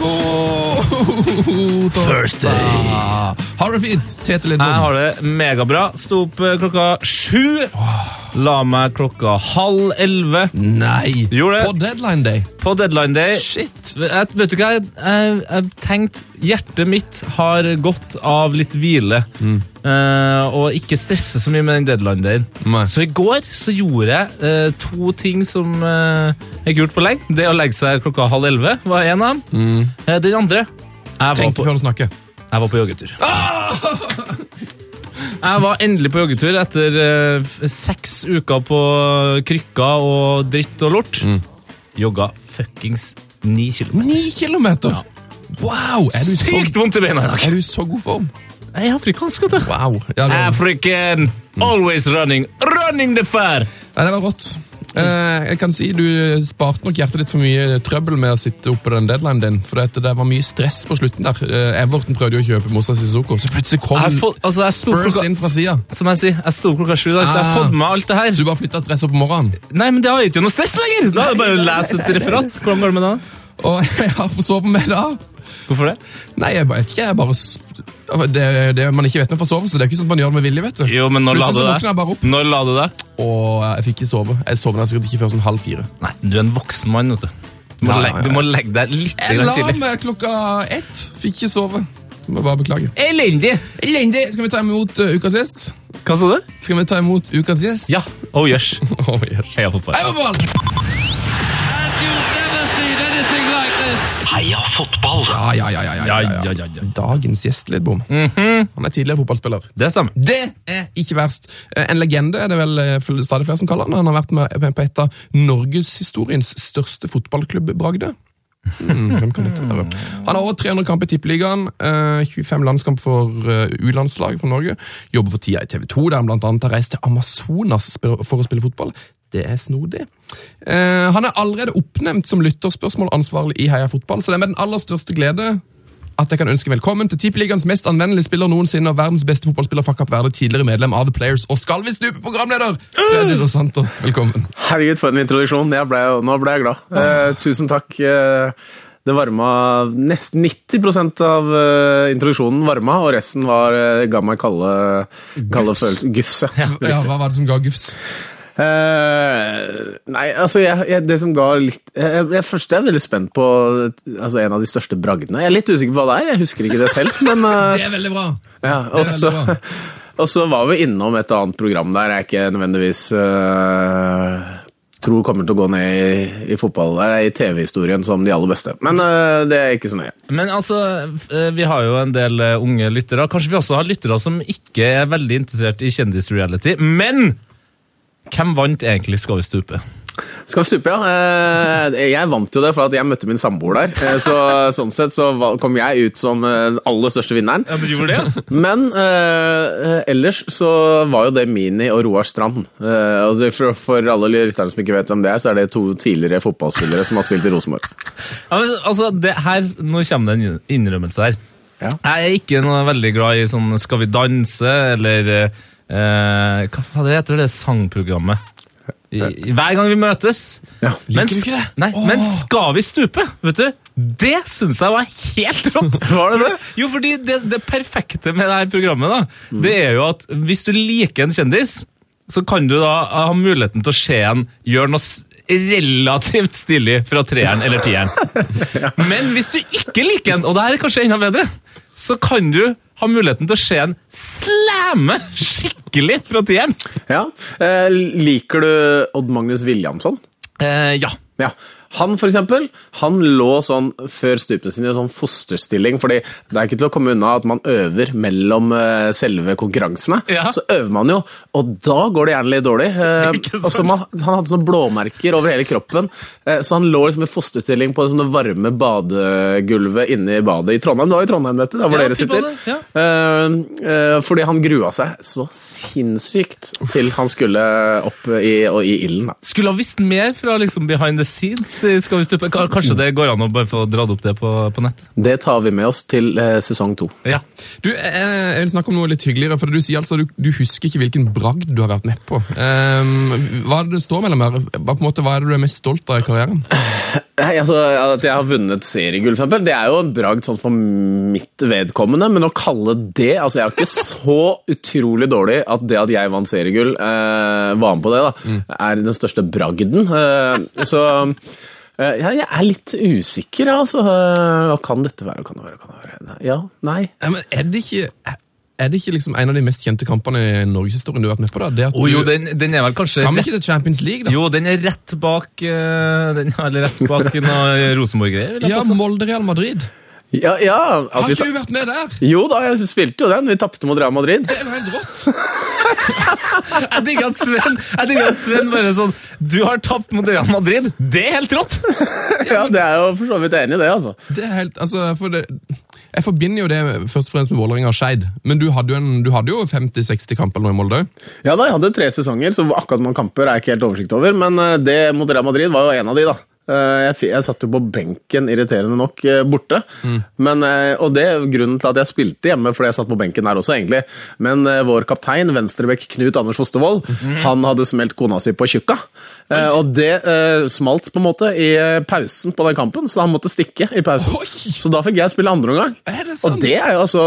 God First day. Har du det fint, Tete Jeg Lidbom? har det megabra. Sto opp eh, klokka sju. La meg klokka halv elleve. Nei! Gjorde. På deadline day. På deadline day. Shit! Jeg, vet du hva, jeg, jeg, jeg tenkte Hjertet mitt har gått av litt hvile. eh, og ikke stresse så mye med den deadline dayen. Nei. Så i går så gjorde jeg eh, to ting som eh, ikke gjort på lenge. Det å legge seg klokka halv elleve var en av dem. Eh, den andre jeg var, Tenk på, før du snakker. jeg var på joggetur. Jeg var endelig på joggetur etter eh, seks uker på krykker og dritt og lort. Jogga fuckings ni kilometer. Ni kilometer! Wow! Er du, så, Sykt vondt i beina i dag. er du i så god form? Jeg er afrikansk, vet du. Wow. Ja, det, African, always running, running the fair. Nei, det var rått. Eh, jeg kan si Du sparte nok hjertet ditt for mye trøbbel med å sitte oppe på den deadline din. For det, var mye stress på slutten der. Eh, Everton prøvde jo å kjøpe Moussa Sissoko, så plutselig kom har altså, Spurs inn fra sida. som jeg sier, jeg sto klokka sju, i dag, så jeg har Ah. fått med alt det her. Så du bare flytta stresset opp om morgenen? Nei, men det har jo ikke noe stress lenger! Da er det bare å lese et referat. Hvordan går det med det? Og jeg har forsovet meg da. Hvorfor det? Nei, jeg vet ikke. Jeg bare det, det man ikke vet med forsovelse. Det er ikke sånn at man gjør det med vilje, vet du. Jo, men når la du deg? Når la du deg? Og jeg fikk ikke sove. Jeg sovna sikkert ikke før sånn halv fire. Nei, du er en voksen mann, vet du. Du må, legge, du må legge deg litt Jeg la tidlig. meg klokka ett. Fikk ikke sove. Må bare beklage. Elendig! Elendig! Skal vi ta imot uh, ukas gjest? Hva sa du? Skal vi ta imot ukas gjest? Ja. Oh yes. Oh, yes. Heia fotball. Heia fotball! Fotball. Ja, ja, ja, ja, ja, Ja, ja, ja, ja, ja. Dagens gjest, Lidbom. Mhm. Han er tidligere fotballspiller. Det stemmer. Det er ikke verst. Eh, En legende er det vel eh, stadig flere som kaller han. Han har vært med på et av norgeshistoriens største fotballklubbbragder. Mm, hvem kan dette være? Han har over 300 kamper i Tippeligaen, eh, 25 landskamp for eh, U-landslag for Norge. Jobber for tida i TV 2, der han annet har reist til Amazonas for å spille fotball. Det er snodig. Eh, han er allerede oppnevnt som lytterspørsmålansvarlig i Heia Fotball, så det er med den aller største glede at jeg kan ønske velkommen til Tippeligaens mest anvendelige spiller noensinne og verdens beste fotballspiller fra Kapp Verde, tidligere medlem av The Players og skal vi stupe programleder! Freddy Dos Santos, velkommen. Herregud, for en introduksjon. Ble, nå ble jeg glad. Eh, tusen takk. Eh, det varma Nesten 90 av eh, introduksjonen varma, og resten var, eh, ga meg kalde, kalde følelser. Gufs, ja. Ja, Hva var det som ga gufs? Eh, nei, altså jeg, jeg, det som ga litt jeg, jeg, Først er jeg veldig spent på altså, en av de største bragdene. Jeg er litt usikker på hva det er, jeg husker ikke det selv. Men uh, Det er veldig bra. ja, det er og så- veldig bra. Og så var vi innom et annet program der jeg ikke nødvendigvis uh, tror kommer til å gå ned i, i fotball, i TV-historien som de aller beste. Men eh, det er ikke så nøye. Men altså, vi har jo en del unge lyttere. Kanskje vi også har lyttere som ikke er veldig interessert i kjendisreality. Men hvem vant egentlig Skal vi stupe? Skal vi stupe, ja? Eh, Jeg vant jo det for at jeg møtte min samboer der. Eh, Så sånn sett så kom jeg ut som eh, den aller største vinneren. Ja, du gjorde det? Men eh, ellers så var jo det Mini og Roar Strand. Eh, og for, for alle lytterne som ikke vet hvem det er, så er det to tidligere fotballspillere som har spilt i Rosenborg. Ja, men, altså, det her, nå kommer det en innrømmelse her. Ja. Jeg er ikke noe veldig glad i sånn Skal vi danse, eller eh, Hva faen det heter det sangprogrammet? I, i, hver gang vi møtes. Ja, men, liker du ikke det? Nei, men Skal vi stupe, vet du? Det syns jeg var helt rått! Var det det? Jo, fordi det, det perfekte med det her programmet, da, det er jo at hvis du liker en kjendis, så kan du da ha muligheten til å se en gjøre noe relativt stilig fra treeren eller tieren. Men hvis du ikke liker en, og det her er kanskje enda bedre, så kan du ha muligheten til å se en slamme skikkelig fra tieren. Ja. Eh, liker du Odd Magnus Williamson? Eh, ja. Ja. Han for eksempel, han lå sånn før stupene sine i en sånn fosterstilling, fordi det er ikke til å komme unna at man øver mellom eh, selve konkurransene. Ja. Så øver man jo, og da går det gjerne litt dårlig. Eh, og så man, han hadde sånne blåmerker over hele kroppen, eh, så han lå liksom i fosterstilling på liksom det varme badegulvet inne i badet i Trondheim. Det var i Trondheim, vet du, der hvor Ja, dere sitter. ja. Fordi han grua seg så sinnssykt til han skulle opp i, i ilden. Skulle ha visst mer fra liksom behind the scenes. Skal vi stupe? Kanskje det går an å bare få dratt opp det på, på nett? Det tar vi med oss til eh, sesong to. Ja. Du, eh, jeg vil snakke om noe litt hyggeligere, for du sier altså du, du husker ikke hvilken bragd du har vært med på. Um, hva er det det står mellom her? Hva, på en måte, hva er det du er mest stolt av i karrieren? Nei, altså, At jeg har vunnet seriegull, for eksempel, det er jo en bragd sånn for mitt vedkommende, men å kalle det altså Jeg er ikke så utrolig dårlig at det at jeg vant seriegull, eh, var med på det, da, er den største bragden. Eh, så eh, jeg er litt usikker, altså. Eh, Hva kan dette være? Kan det være? Kan det være? Ja, nei. Ja, men er det ikke... Er det ikke liksom en av de mest kjente kampene i norgeshistorien du har vært med på? da? Det at Å jo, den, den er vel kanskje Skal vi ikke til Champions League, da? Jo, den er rett bak uh, den, er rett bak noe Rosenborg-greier. Ja. Molde-Real Madrid. Ja, ja Har ikke du vært med der? Jo da, jeg spilte jo den. Vi tapte mot Real Madrid. Det er jo helt rått. Jeg digger at Sven jeg digger at Sven bare sånn Du har tapt mot Real Madrid! Det er helt rått! Ja, det er jo for så vidt enig i det, altså. Det er helt, altså, for det... Jeg forbinder jo det først og fremst med Vålerenga og Skeid, men du hadde jo, en, du hadde jo 50-60 kamper nå i Molde òg. Ja da, jeg hadde tre sesonger, så akkurat hvor mange kamper er jeg ikke helt oversikt over. Men eh, det mot Real Madrid var jo en av de, da. Eh, Jeg, jeg satt jo på benken, irriterende nok, borte. borte. Men, eh, og det er grunnen til at jeg spilte hjemme, fordi jeg satt på benken der også, egentlig. Men eh, vår kaptein, venstrebekk Knut Anders Fostervold, han hadde smelt kona si på tjukka. Oi. Og det uh, smalt på en måte i eh, pausen på den kampen, så han måtte stikke i pausen. Oi! Så da fikk jeg spille andre omgang. Og det er jo altså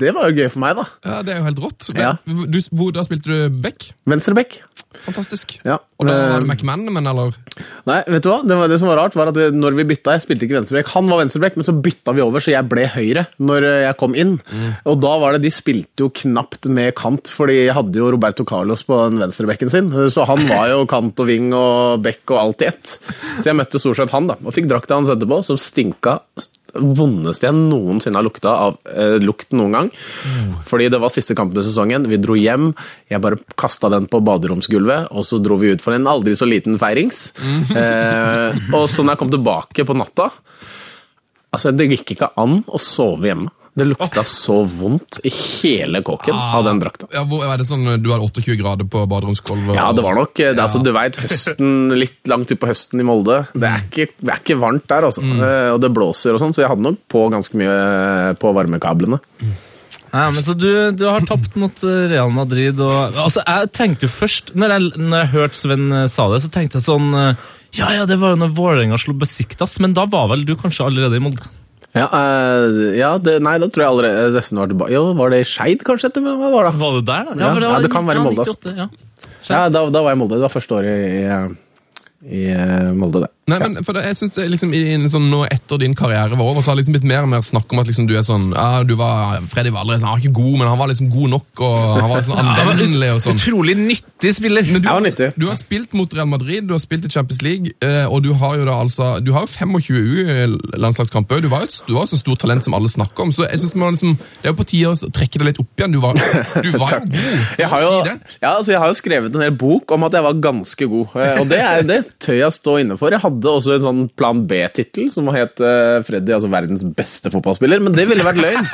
Det var jo gøy for meg, da. Ja, det er jo helt rått. Ja. Du, hvor, da spilte du back? Venstrebekk. Fantastisk. Ja. Og da var Eh, det McManaman, eller? Nei, vet du hva? Det, var, det som var rart, var at når vi bytta Jeg spilte ikke venstrebekk. Han var venstrebekk, men så bytta vi over, så jeg ble høyre når eh, jeg kom inn. Og da var det De spilte jo knapt med kant, fordi jeg hadde jo Roberto Carlos på den venstrebekken sin. Så han var jo kant og ving og bekk og alt i ett. Så jeg møtte stort sett han, da. Og fikk drakta hans etterpå, som stinka vondeste jeg noensinne har lukta av eh, lukt noen gang. Fordi det var siste kampen i sesongen. Vi dro hjem. Jeg bare kasta den på baderomsgulvet, og så dro vi ut for en aldri så liten feirings. Eh, og så når jeg kom tilbake på natta Altså, det gikk ikke an å sove hjemme. Det lukta så vondt i hele kåken av den drakta. Ja, hvor, er det sånn Du har 28 grader på baderomsgulvet? Ja, det var nok det, er altså, Du veit, høsten, litt langt utpå høsten i Molde. Det er ikke, det er ikke varmt der, altså. Mm. Og det blåser og sånn, så jeg hadde nok på ganske mye på varmekablene. Ja, men så du, du har tapt mot eh, Real Madrid og Altså, jeg tenkte jo først Når jeg, når jeg hørte Sven eh, sa det, så tenkte jeg sånn eh, Ja, ja, det var jo når Vålerenga slo Besiktas, men da var vel du kanskje allerede i Molde? Ja, uh, ja det, nei, da tror jeg allerede nesten var tilbake. Jo, var det Skeid, kanskje? Etter, hva var det? Var det der, da? Ja, ja, var det kan være i Molde, altså. 98, ja. Ja, da, da var jeg i Molde. Det var første året i, i, i eh, Molde, det. Nei, men for det, jeg synes det liksom i sånn, nå Etter din karriere var over, så har det liksom blitt mer og mer snakk om at liksom du er sånn ja, du var, Freddy Valres han var ikke god, men han var liksom god nok, og han var sånn anvendelig og sånn. Utrolig nyttig spiller! Men du, har- du har spilt mot Real Madrid, du har spilt i Champions League, eh, og du har jo da altså Du har jo 25 U-landslagskamper. Du var jo et, du var jo så stort talent som alle snakker om, så jeg synes man liksom, det er jo på tide å trekke det litt opp igjen. Du var, du var jo god. Jeg har, jo, Si ja, altså jeg har jo skrevet en hel bok om at jeg var ganske god, eh, og det, er, det tør jeg stå inne for. Jeg hadde også en sånn Plan B-tittel som het uh, Freddy, altså verdens beste fotballspiller, men det ville vært løgn.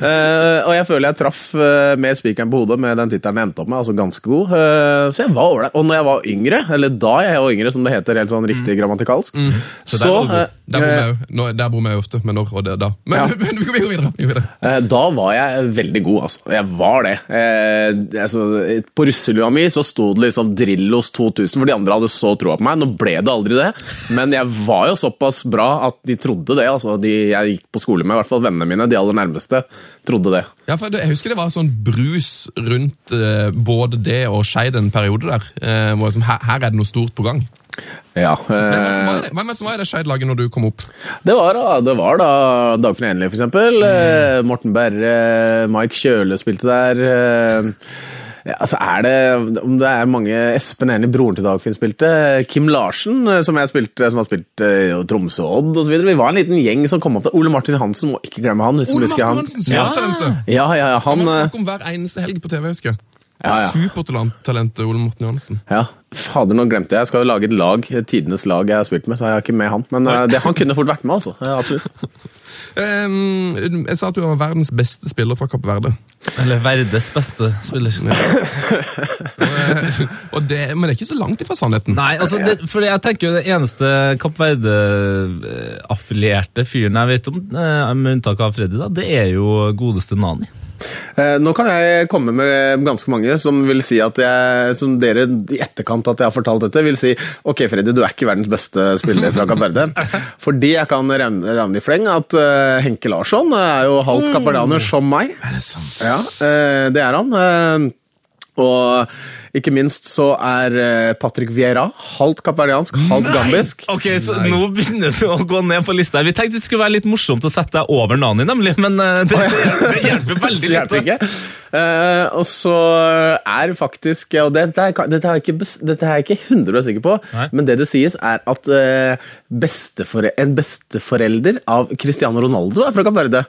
uh, og jeg føler jeg traff uh, mer spikeren på hodet med den tittelen jeg endte opp med, altså ganske god. Eh, så jeg var ålreit. Og når jeg var yngre, eller da jeg var yngre, som det heter helt sånn riktig grammatikalsk, Så så, der, der, bor eh, vi jo. Ofte, men når og det da. Men, Ja. men vi går videre. Vi går videre. Eh, Da var jeg veldig god, altså. Jeg var det. Eh, altså, på russelua mi så sto det liksom Drillos 2000, for de andre hadde så troa på meg. Nå ble det aldri det, men jeg var jo såpass bra at de trodde det. altså. De jeg gikk på skole med, i hvert fall vennene mine, de aller nærmeste, trodde det. Ja, for Jeg husker det var sånn brus rundt eh, både det og Skeid en periode der. Eh, hvor liksom, her, her er det noe stort på gang. Ja, eh, Hvem som var i det Skeid-laget når du kom opp? det var det var da Dagfinn Enli, for eksempel. Eh, Morten Berre, Mike Kjøle spilte der. Ja, altså er det, Om det er mange Espen Enie, broren til Dagfinn, spilte. Kim Larsen, eh, som, jeg spilte, som har spilt uh, Tromsø Odd osv. Vi var en liten gjeng som kom opp til Ole Martin Hansen, må ikke glemme han. hvis du husker han. Martin Hansen, supertalentet! Ja, ja, ja, han, Han eh, snakker om hver eneste helg på TV, husker jeg. Ja, ja. Supertalentet Ole Morten Johansen. ja. Fader, nå glemte jeg. Jeg skal jo lage et lag, tidenes lag jeg har spilt med, så jeg er ikke med han. Men det, han kunne fort vært med, altså. Ja, absolutt. Um, jeg sa at du var verdens beste spiller fra Kapp Verde. Eller Verdes beste spiller. Og, og det, men det er ikke så langt ifra sannheten. Nei, altså, det, for jeg tenker jo det eneste Kapp Verde-affilierte fyren jeg vet om, eh, med unntak av Freddy, da, det er jo godeste Nani. Eh, Nå kan jeg komme med ganske mange som vil si at jeg, som dere i etterkant at jeg har fortalt dette, vil si ok, Freddy, du er ikke verdens beste spiller fra Kapp Verde. Fordi jeg kan ravne i fleng at eh, Henke Larsson er jo halvt kappverdianer som meg. Er det sant? Ja, eh, det er han. Eh, Og ikke minst så er eh, Patrick Vieira halvt kapverdiansk, halvt gambisk. Ok, så Nå begynner du å gå ned på lista. her. Vi tenkte det skulle være litt morsomt å sette deg over Nani, nemlig, men eh, det, det hjelper veldig Det litt. hjelper ikke. Uh, og så er faktisk Og dette er, dette er, jeg ikke, dette er jeg ikke 100 sikker på, Nei. men det det sies, er at uh, bestefore, en besteforelder av Cristiano Ronaldo er fra Kapp Verde.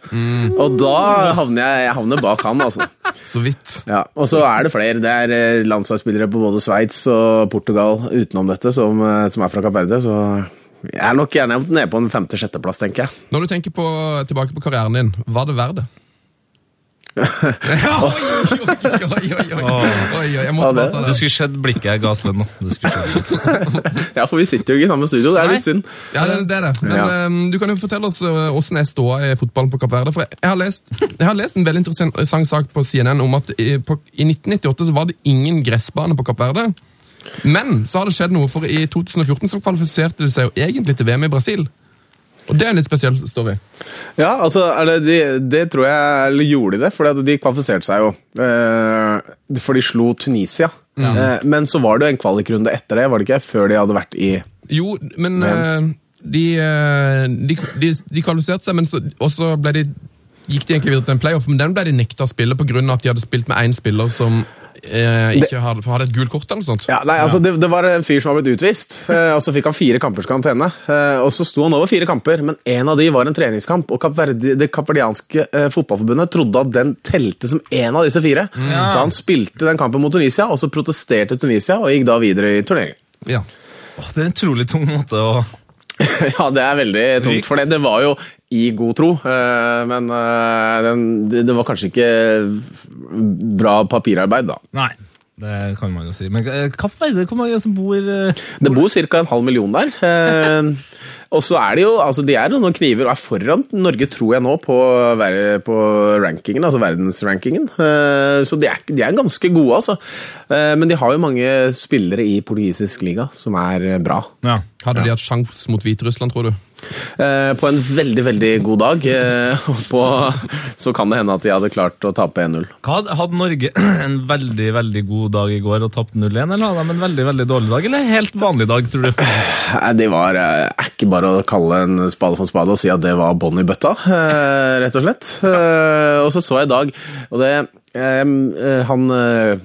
Og da havner jeg, jeg havner bak han, altså. Så vidt. Ja, og så er det flere. Det er eh, landslagsspillere på både Sveits og Portugal utenom dette som, eh, som er fra Kapp Verde, så jeg er nok gjerne nede på en femte-sjetteplass, tenker jeg. Når du tenker på, tilbake på karrieren din, var det verdt det? Oi, oi, oi, oi, det- Du skulle sett blikket jeg ga Sven nå. Ja, for vi sitter jo ikke i samme studio, det er litt synd. Ja, det, det er det. Men Ja. um, du kan jo fortelle oss uh, hvordan er ståa i fotballen på Kapp Verde. For jeg har, lest, jeg har lest en veldig interessant sak på CNN om at i, på, i 1998 så var det ingen gressbane på Kapp Verde. Men så har det skjedd noe, for i 2014 så kvalifiserte de seg jo egentlig til VM i Brasil. Og det er en litt spesiell story. Ja, altså, det, de, det tror jeg Eller gjorde de det? For de kvalifiserte seg jo. Eh, for de slo Tunisia. Ja. men så var det jo en kvalikrunde etter det, var det ikke? Før de hadde vært i Jo, men eh, de, eh, de, de, de kvalifiserte seg, men så, og så ble de, gikk de egentlig videre til en playoff, men den ble de nekta å spille pga. at de hadde spilt med én spiller som eh, ikke hadde, for hadde et gult kort eller noe sånt. Ja, nei, altså det, det var en fyr som var blitt utvist, eh, og så fikk han fire kampers karantene. Eh, og så sto han over fire kamper, men en av de var en treningskamp. Og Kapverdi, det kapverdianske eh, fotballforbundet trodde at den telte som en av disse fire. Så han spilte den kampen mot Tunisia, og så protesterte Tunisia og gikk da videre i turneringen. Ja. Åh, det er en utrolig tung måte å Ja, det er veldig tungt for det. Det var jo i god tro, eh, men eh, det, det var kanskje ikke bra papirarbeid, da. Nei, det kan man jo si. Men hva Kapp Verde, hvor mange er som bor eh, Det bor ca. en halv million der. Og så er det jo, altså De er noen kniver og er foran Norge, tror jeg nå, på, på rankingen, altså verdensrankingen. Eh, så de er, de er ganske gode, altså. Eh, men de har jo mange spillere i portugisisk liga som er bra. Ja. Hadde de hatt sjans mot Hviterussland, tror du? Eh, på en veldig, veldig god dag eh, på, så kan det hende at de hadde klart å tape 1-0. Hadde, Norge en veldig veldig god dag i går og tapt 0-1, eller hadde de en veldig veldig dårlig dag, eller helt vanlig dag, tror du? Nei, Det var eh, er ikke bare å kalle en spade for spade og si at det var bånn i bøtta, eh, rett og slett. Eh, og så så jeg i dag, og det eh, eh, Han eh,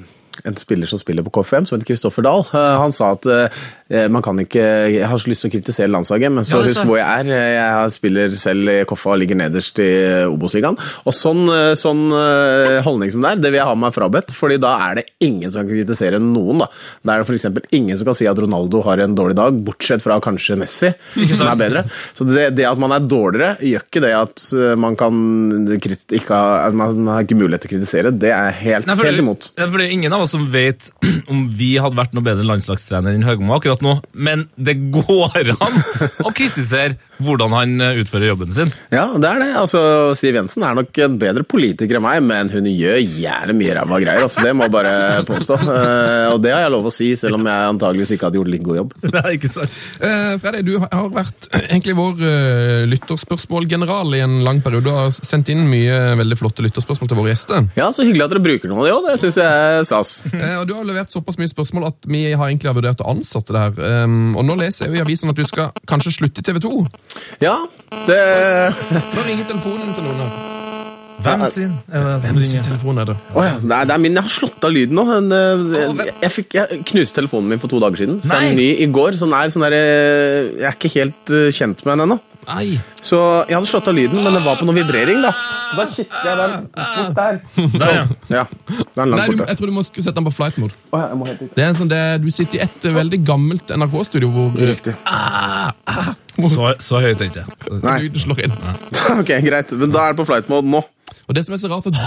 en spiller som spiller på KFM, som heter Kristoffer Dahl, eh, han sa at eh, man kan ikke Jeg har så lyst til å kritisere landslaget, men så Ja, husk hvor jeg er. Eh, Jeg spiller selv i Koffa og ligger nederst i Obos-ligaen. Og sånn, eh, sånn eh, holdning som det er, det vil jeg ha meg frabedt, fordi da er det ingen som kan kritisere noen. Da Da er det f.eks. ingen som kan si at Ronaldo har en dårlig dag, bortsett fra kanskje Messi, som er bedre. Så det, det at man er dårligere, gjør ikke det at eh, man kan ikke man har ikke mulighet til å kritisere. Det er helt, Nei, helt imot. ja, for er ingen av oss som vet om vi hadde vært noe bedre landslagstrener enn Høgmo akkurat nå, men det går an å kritisere hvordan han eh, utfører jobben sin. Ja, det er det. Altså, Siv Jensen er nok en bedre politiker enn meg, men hun gjør gjerne mye ræva greier. Altså, det må jeg bare påstå. Eh, og det har jeg lov å si, selv om jeg antageligvis ikke hadde gjort like god jobb. Er ikke sant. Eh, Freddy, du har vært egentlig vår uh, lytterspørsmålgeneral i en lang periode. Du har sendt inn mye veldig flotte lytterspørsmål til våre gjester. Ja, så hyggelig at dere bruker noe av det òg. Det syns jeg er stas. Eh, og Du har levert såpass mye spørsmål at vi har egentlig vurdert å ansette det her. Um, og Nå leser jeg i avisen at du skal kanskje slutte i TV 2. Ja, det Nå ringer telefonen til noen her. Hvem sin? Eller, Hvem sin telefon er det? Oh, ja, er, det er min. Jeg har slått av lyden nå. Eh, jeg, jeg, fikk, jeg knuste telefonen min for to dager siden. Så er den ny i går. Så den er sånn der, eh, jeg er ikke helt eh, kjent med den ennå. Nei. Så jeg hadde slått av lyden, men den var på noe vibrering. da Så da kikker jeg den bort der. Der, ja. Ja, den Nei, du, jeg tror du må sette den på flight mode. Oh, ja, jeg må helt dit. Det er en sånn, det, du sitter i et veldig gammelt NRK-studio hvor Riktig. Så, så høyt er ikke jeg. Nei. lyden slår inn. ok, greit. Men da er det på flight mode nå. Og det som er så rart at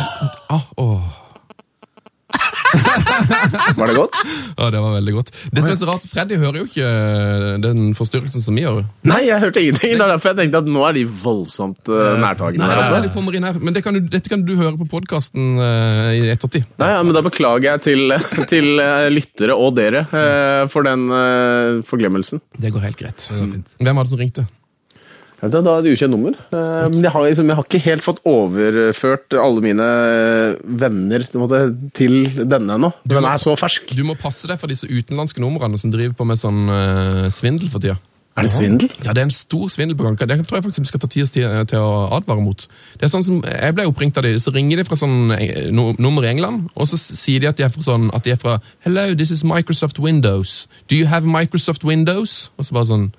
ah, åh. Var det godt? Ja, det var veldig godt. Det som er så rart, Freddy hører jo ikke eh, den forstyrrelsen som vi gjør. Nei, jeg hørte ingenting. Det er derfor jeg tenkte at nå er de voldsomt uh, nærtagende. Nei, her de kommer inn her, Men det kan du, dette kan du høre på podkasten i ettertid. Nei, ja, men Da beklager jeg til, til uh, lyttere og dere for den forglemmelsen. Det går helt greit. Det går fint. Hvem var det som ringte? Ja, Da, da er det ukjent nummer. Eh, Men jeg har, liksom, jeg har ikke helt fått overført alle mine eh, venner måte, til denne ennå. Den er så fersk. Du må passe deg for disse utenlandske numrene som driver på med sånn uh, svindel for tida. Er det svindel? Ja, Det er en stor svindel på gang. Det tror jeg faktisk vi skal ta tid til, å advare mot. Det er sånn som, Jeg ble oppringt av de, så ringer de fra sånn no, nummer i England, og så sier de at de er fra sånn, at de er fra Hello, this is Microsoft Windows. Do you have Microsoft Windows? Og så bare sånn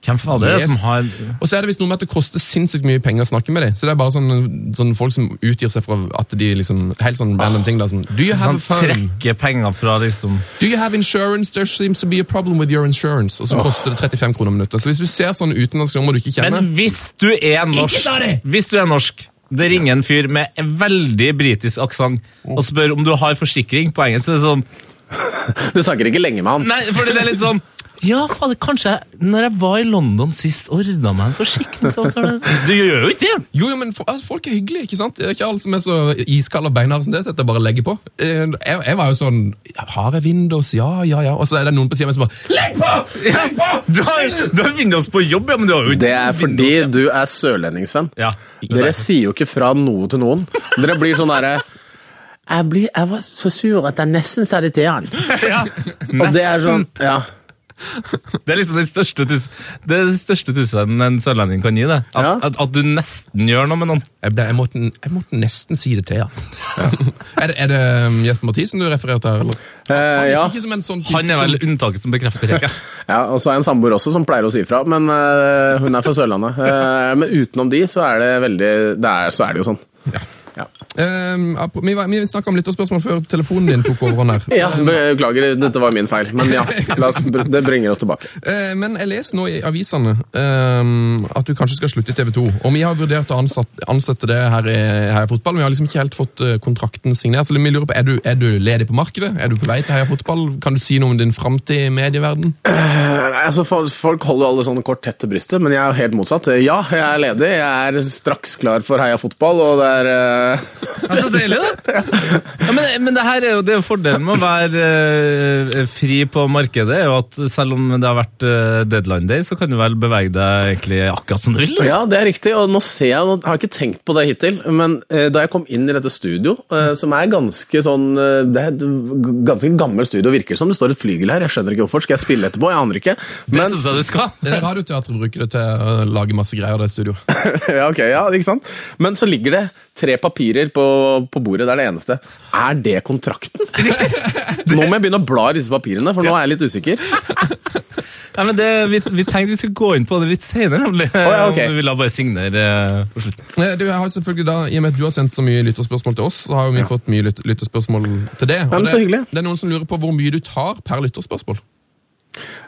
Hvem faen er det Yes. som har Og så er det visst noe med at det koster sinnssykt mye penger å snakke med dem. Så det er bare sånne, sånne folk som utgir seg for at de liksom Helt sånn random ting. da, som, Do you have sånn trekker penger fra liksom Do you have insurance? There seems to be a problem with your insurance. Og så koster det 35 kroner minuttet. Så hvis du ser sånn utenlandsk nummer du ikke kjenner Men hvis du er norsk det! Hvis du er norsk det ringer en fyr med en veldig britisk aksent og spør om du har forsikring på engelsk. så er det sånn, Du snakker ikke lenge med han. Nei, fordi det er litt sånn Ja, fader, kanskje jeg, når jeg var i London sist, ordna meg en forsikringsavtale Du gjør jo ikke det! Jo, jo, men altså, folk er hyggelige, ikke sant? Det er ikke alle som er så iskalde og beinharde som det. Dette bare legger på. Eh, Jeg, jeg var jo sånn Har jeg Windows? Ja, ja, ja. Og så er det noen på meg som bare Legg på! Legg på! Du har, du har Windows på jobb, ja, men du har jo ikke Det er fordi Windows, ja. du er sørlending, Sven. Ja. Dere sier jo ikke fra noe til noen. Dere blir sånn derre jeg, blir- jeg var så sur at jeg nesten sa det til han. ja. Og det er sånn Ja. Det er liksom den største, trus det er den største trusselen en sørlending kan gi deg. At, Ja. at, at du nesten gjør noe med noen. Jeg, ble, jeg, måtte, jeg måtte nesten si det til ja er, det, er det um, Jesper Mathisen du refererer til? her, Eller? Eh, ja. Ikke som en sånn type Han er vel som- unntaket som bekrefter regelen. ja. Og så har jeg en samboer også som pleier å si ifra, men uh, hun er fra Sørlandet. Uh, men utenom de, så er det veldig det er, Så er det jo sånn. Ja. Ja. Uh, vi vi snakka om lytterspørsmål før telefonen din tok over her. Ja, beklager, dette var min feil. Men ja, oss, det bringer oss tilbake. Uh, Men jeg leser nå i avisene uh, at du kanskje skal slutte i TV 2. Og vi har vurdert å ansatt, ansette det her i, her i fotball. men Vi har liksom ikke helt fått eh, kontrakten signert. Så vi lurer på, er du, er du ledig på markedet? Er du på vei til Heia Fotball? Kan du si noe om din framtid i medieverden? Nei, altså, folk holder jo alle sånne kort tett til brystet, men jeg er helt motsatt. Ja, jeg er ledig. Jeg er straks klar for Heia Fotball, og det er eh, er så deilig, da! Ja, men, men det her er jo, det er jo fordelen med å være eh, fri på markedet, er jo at selv om det har vært eh, deadline day, så kan du vel bevege deg egentlig akkurat som du vil. Ja, det er riktig, og nå ser jeg, nå har jeg ikke tenkt på det hittil, men eh, da jeg kom inn i dette studio, eh, som er ganske sånn, eh, det er et g- ganske gammelt studio, virker det som, det står et flygel her, jeg skjønner ikke hvorfor, skal jeg spille etterpå, jeg aner ikke. Det Men, syns jeg du skal. Det er Radioteatret bruker det til å lage masse greier, det studioet. ja, ok, ja, ikke sant? Men så ligger det tre papirer på, på bordet, det er det eneste. Er det kontrakten? nå må jeg begynne å bla i disse papirene, for nå er jeg litt usikker. Nei, men det, vi, vi tenkte vi skulle gå inn på det litt senere, nemlig. ja, okay. Om Vi la bare signere eh, på slutten. Eh, Du, jeg har selvfølgelig da, I og med at du har sendt så mye lytterspørsmål til oss, så har vi vi fått mye lyt lytterspørsmål til det. Og det, så det er noen som lurer på hvor mye du tar per lytterspørsmål.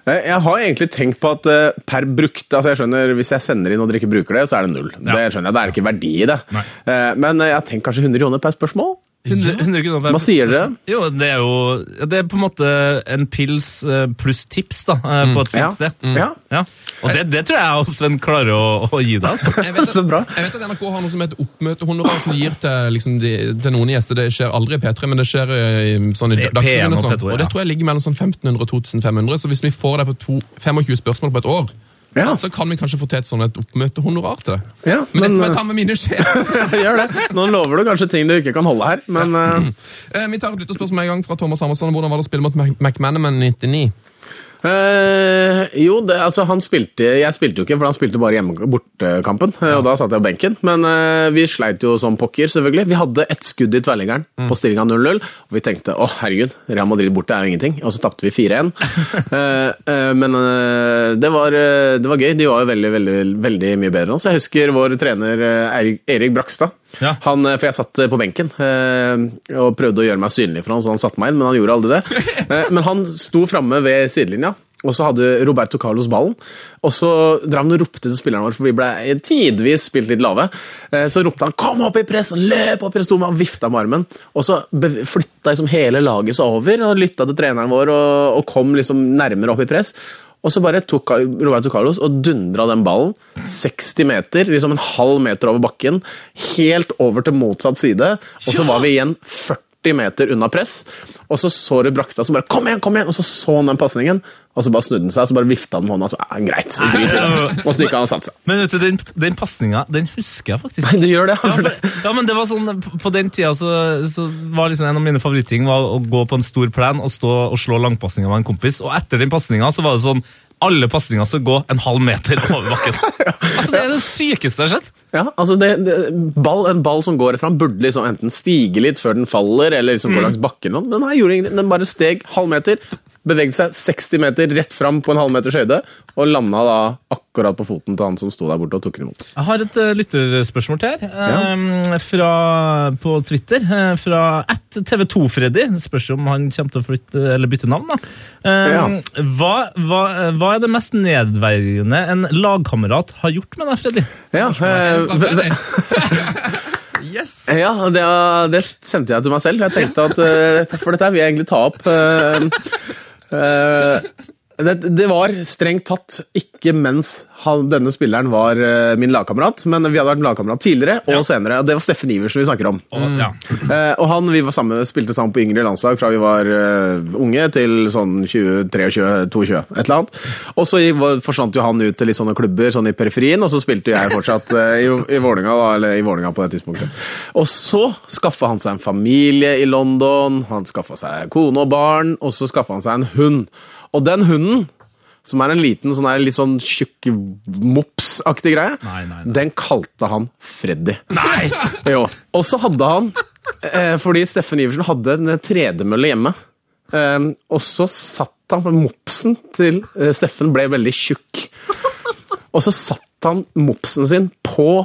Eh, Jeg har egentlig tenkt på at eh, per brukte altså jeg skjønner, Hvis jeg sender inn og dere ikke bruker det, så er det null. Det skjønner jeg, Da er det ikke verdi i det. Nei. Eh, Men jeg har tenkt kanskje 100 kroner per spørsmål. 100, 100 kroner per Hva sier dere? Jo, det er jo Det er på en måte en pils eh, pluss tips da, eh, på et fint Ja. sted. Ja. Ja. Og det, det tror jeg også Sven klarer å, å gi deg. Altså. Jeg vet, Så bra. jeg vet at NRK har noe som heter oppmøtehonorar som de gir til, liksom, de, til noen gjester. Det skjer aldri i P3, men det skjer i, sånn i Dagsrevyen. Og, og sånn. Og det tror jeg ligger mellom sånn 1500 og 2500. Så hvis vi får deg på to, 25 spørsmål på et år, Ja. så kan vi kanskje få til et sånn et oppmøtehonorar til det. Ja, Men, men, dette må jeg ta med mine sjefer. Gjør det. Nå lover du kanskje ting du ikke kan holde her, men ja. uh... Vi tar et lytterspørsmål en gang fra Thomas Hammersson. Hvordan var det å spille mot McManaman 99? Eh, jo, det, altså han spilte Jeg spilte jo ikke, for han spilte bare hjemme bortekampen. Ja. Og da satt jeg på benken. Men eh, vi sleit jo som pokker, selvfølgelig. Vi hadde ett skudd i tverrliggeren på stillinga 0-0, og vi tenkte å herregud, Real Madrid borte er jo ingenting. Og så tapte vi 4-1. Eh, eh, men eh, det, var, eh, det var gøy. De var jo veldig, veldig, veldig mye bedre enn oss. Jeg husker vår trener eh, Erik, Erik Brakstad. Ja. Han, eh, for jeg satt eh, på benken eh, og prøvde å gjøre meg synlig for han, så han satte meg inn, men han gjorde aldri det. Men han sto framme ved sidelinja, og så hadde Roberto Carlos ballen. Og så drev han og ropte til spilleren vår, for vi ble tidvis spilt litt lave. Eh, Så ropte han 'kom opp i press', løp opp i press, og han vifta med armen. Og så flytta liksom hele laget seg over og lytta til treneren vår og, og kom liksom nærmere opp i press. Og så bare tok Roberto Carlos og dundra den ballen 60 meter, liksom en halv meter over bakken, helt over til motsatt side, og så var vi igjen 40 meter unna press. Og så så du Brakstad som bare 'kom igjen', kom igjen! Og så så han den pasningen, og så bare snudde han seg og så bare vifta han med hånda. Så, ja, greit, så greit. Og så gikk han og satte seg. Men vet du, den, den pasninga, den husker jeg faktisk. Du gjør det? Ja, for, ja, men det var sånn, På den tida så, så var liksom en av mine favorittting var å gå på en stor plen og stå og slå langpasninger med en kompis. Og etter den pasninga så var det sånn alle pasninger skal gå en halv meter over bakken. Altså, Det er det sykeste jeg har sett. Ja, altså det, det, ball, En ball som går fram, burde liksom enten stige litt før den faller, eller liksom gå langs bakken. Men Den her gjorde ingenting. Den bare steg halvmeter, bevegde seg 60 meter rett fram på en halvmeters høyde, og landa da akkurat på foten til han som sto der borte og tok den imot. Jeg har et uh, lytterspørsmål til her. ja. fra, på Twitter. eh, fra at TV2-Freddy. Det spørs om han kommer til å flytte, eller bytte navn. da. Eh, Ja. hva, hva, hva er det mest nedverdigende en lagkamerat har gjort med deg, Freddy? Ja, eh, Yes! ja det, det sendte jeg til meg selv. Jeg tenkte at eh, For dette vil jeg egentlig ta opp. Eh, eh, det, det var strengt tatt ikke mens han, denne spilleren var uh, min lagkamerat, men vi hadde vært lagkamerat tidligere og senere. og Det var Steffen Iversen vi snakker om. Og, ja. Uh, og han, Vi var sammen, spilte sammen på yngre landslag fra vi var uh, unge til sånn 23-22, et eller annet. Og så forsvant jo han ut til litt sånne klubber sånn i periferien, og så spilte jeg fortsatt i, i Vålinga da, eller i Vålinga på det tidspunktet. Og så skaffa han seg en familie i London, han skaffa seg kone og barn, og så skaffa han seg en hund. Og den hunden som er en liten, sånn her, litt sånn tjukk mops-aktig greie. Nei, nei, nei. Den kalte han Freddy. Nei! jo. Og så hadde han, eh, fordi Steffen Iversen hadde en tredemølle hjemme, eh, og så satt han, for mopsen til eh, Steffen ble veldig tjukk, og så satt han mopsen sin på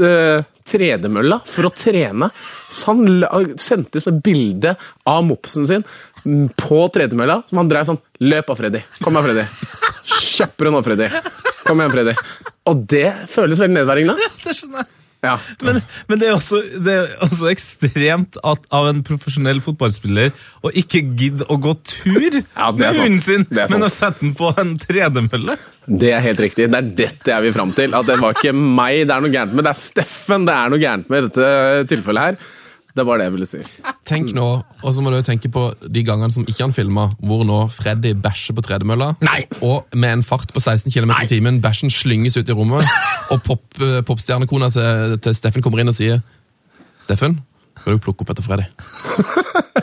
eh, tredemølla for å trene. Så han sendte et bilde av mopsen sin på tredemølla, som han drev sånn Løp av Freddy. Kom her, Freddy. Kjappere nå, Freddy. Kom igjen, Freddy. Og det føles veldig nedverdigende. Det skjønner jeg. Ja. Men, men det er også, det er også ekstremt at, av en profesjonell fotballspiller å ikke gidde å gå tur Ja, det med hunden sin, men å sette den på en tredemølle. Det er helt riktig. Det er dette jeg vil fram til. At det var ikke meg det er noe gærent med, det er Steffen det er noe gærent med i dette tilfellet her. Det var det jeg ville si. Tenk nå, og så må du tenke på de gangene som ikke han filma, hvor nå Freddy bæsjer på tredemølla, Nei. og med en fart på 16 km i timen, bæsjen slynges ut i rommet, og pop, eh, popstjernekona til, til Steffen kommer inn og sier Steffen, skal du plukke opp etter Freddy?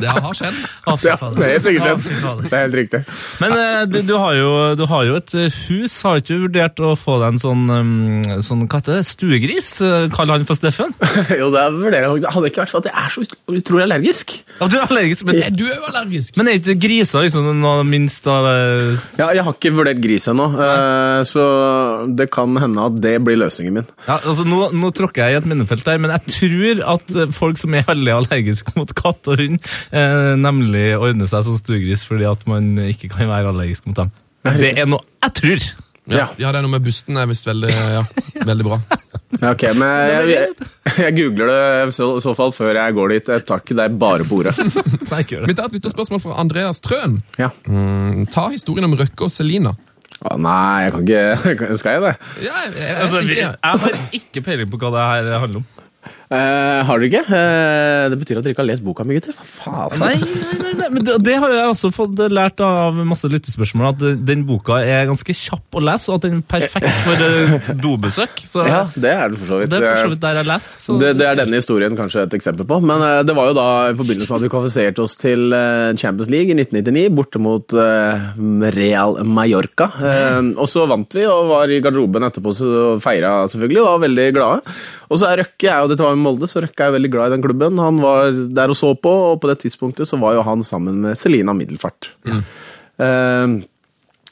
Det har skjedd. Å, fy Ja, fader. det er sikkert Å, det. fy fader. Det er helt riktig. Men eh, du, du, har jo, du har jo et eh, hus. Har ikke du vurdert å få deg en sånn, um, sånn hva heter det, stuegris? Eh, Kall han for Steffen? Jo, det vurderer jeg. Det hadde ikke vært for at jeg er så utrolig allergisk. Ja, du er allergisk, men, Du er jo allergisk! men er ikke griser liksom noe minst av eh, Ja, jeg har ikke vurdert gris ennå, eh, så det kan hende at det blir løsningen min. ja, altså, nå, nå tråkker jeg i et minnefelt der, men jeg tror at eh, folk som er veldig allergisk mot katt og hund, eh, nemlig ordne seg som stuegris fordi at man ikke kan være allergisk mot dem. Det er noe jeg tror. Ja, ja, det er noe med busten er visst veldig, ja, veldig bra. Ok, men jeg, jeg, jeg googler det i så, så fall før jeg går dit. Jeg tar ikke deg bare på ordet. Nei, ikke gjør det. Vi tar et lytterspørsmål fra Andreas Trøen. Ja. Mm, ta historien om Røkke og Selina. Å, nei, jeg kan ikke Skal jeg det? Ja, jeg, jeg, Altså, jeg har ikke peiling på hva det her handler om. Eh, har dere ikke? Uh, det betyr at dere ikke har lest boka mi, gutter. Hva faen? Nei, nei, nei, nei. men det, det har jeg også fått lært av masse lyttespørsmål, at den boka er ganske kjapp å lese, og at den er perfekt for eh, dobesøk. Så Ja, det er den for så vidt. det er for så vidt der jeg leser. så- Det, det er denne historien kanskje et eksempel på. Men det var jo da i forbindelse med at vi kvalifiserte oss til Champions League i 1999, borte mot Real Mallorca. Og så vant vi og var i garderoben etterpå og feira selvfølgelig, og var veldig glade. Og så er Røkke er jo, dette var i Molde, så Røkke er veldig glad i den klubben. Han var der og så på, og på det tidspunktet så var jo han sammen med Selina Middelfart. Eh,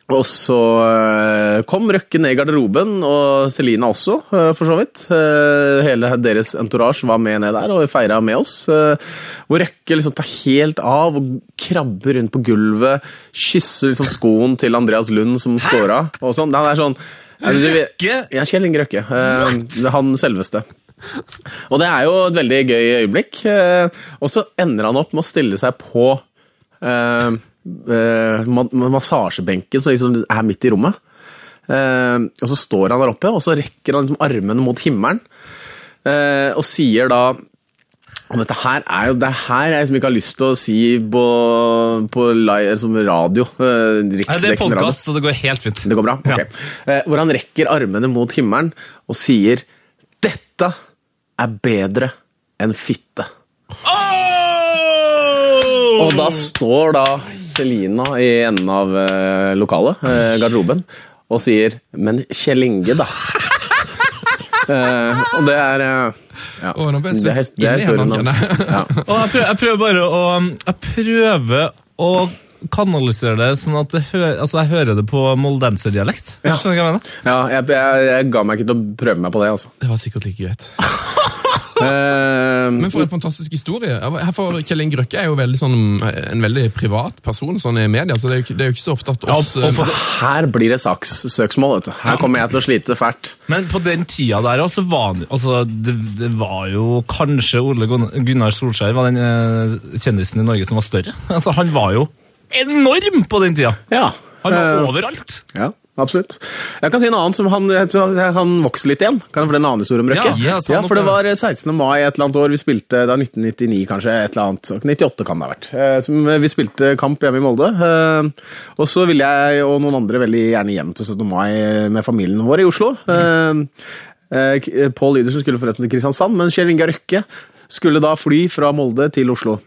og så eh, kom Røkke ned i garderoben, og Selina også, eh, for så vidt. Eh, Hele deres entourage var med ned der og feira med oss. Hvor Røkke liksom tar helt av og krabber rundt på gulvet, kysser liksom skoen til Andreas Lund som scora. Og sånn. Er sånn Røkke? Ja, Kjell Inge Røkke. eh, er Han selveste. Og det er jo et veldig gøy øyeblikk. eh, Og så ender han opp med å stille seg på eh, eh, massasjebenken som liksom er midt i rommet. Eh, og så står han der oppe, og så rekker han liksom armene mot himmelen. eh, og sier da og dette her er jo det her jeg liksom ikke har lyst til å si på, på live, som radio. eh, Nei, det er podkast, så det går helt fint. Det går bra? Ok. Ja. hvor han rekker armene mot himmelen og sier 'Dette er bedre enn fitte'. Og da står da Selina i enden av eh, lokalet, eh, garderoben, og sier 'Men Kjell Inge, da'. Eh, og det er eh, ja. Oh, nå ble jeg det er, svett det er inni historien ja. Og jeg prøver, jeg prøver bare å Jeg prøver å kanalisere det sånn at det hø, altså jeg hører det på moldenserdialekt. Ja. Skjønner du hva jeg mener? ja jeg, jeg, jeg ga meg ikke til å prøve meg på det, altså. Det var sikkert like greit. Eh, Men for en fantastisk historie. For Kjell Inge Røkke er jo veldig sånn, en veldig privat person sånn i media, så det er jo det er jo ikke så ofte at oss Ja, og eh, her blir det sakssøksmål, vet du. Her kommer jeg til å slite fælt. Men på den tida der også var altså, det, det var jo kanskje Ole Gunnar Solskjær var den eh, kjendisen i Norge som var større. Altså, han var jo enorm på den tida! Ja. Han var eh, overalt. Ja, absolutt. Jeg kan si en annen som han, han vokser litt igjen. Kan jeg få en annen historie om Røkke? Ja, ja, for det var 16. mai et eller annet år. Vi spilte da 1999, kanskje. et eller annet. 98 kan det ha vært. Eh, Som vi spilte kamp hjemme i Molde. Eh, Og så ville jeg og noen andre veldig gjerne hjem til 17. mai med familien vår i Oslo. Mm. eh, Pål Lydersen skulle forresten til Kristiansand, men Kjell Inge Røkke skulle da fly fra Molde til Oslo.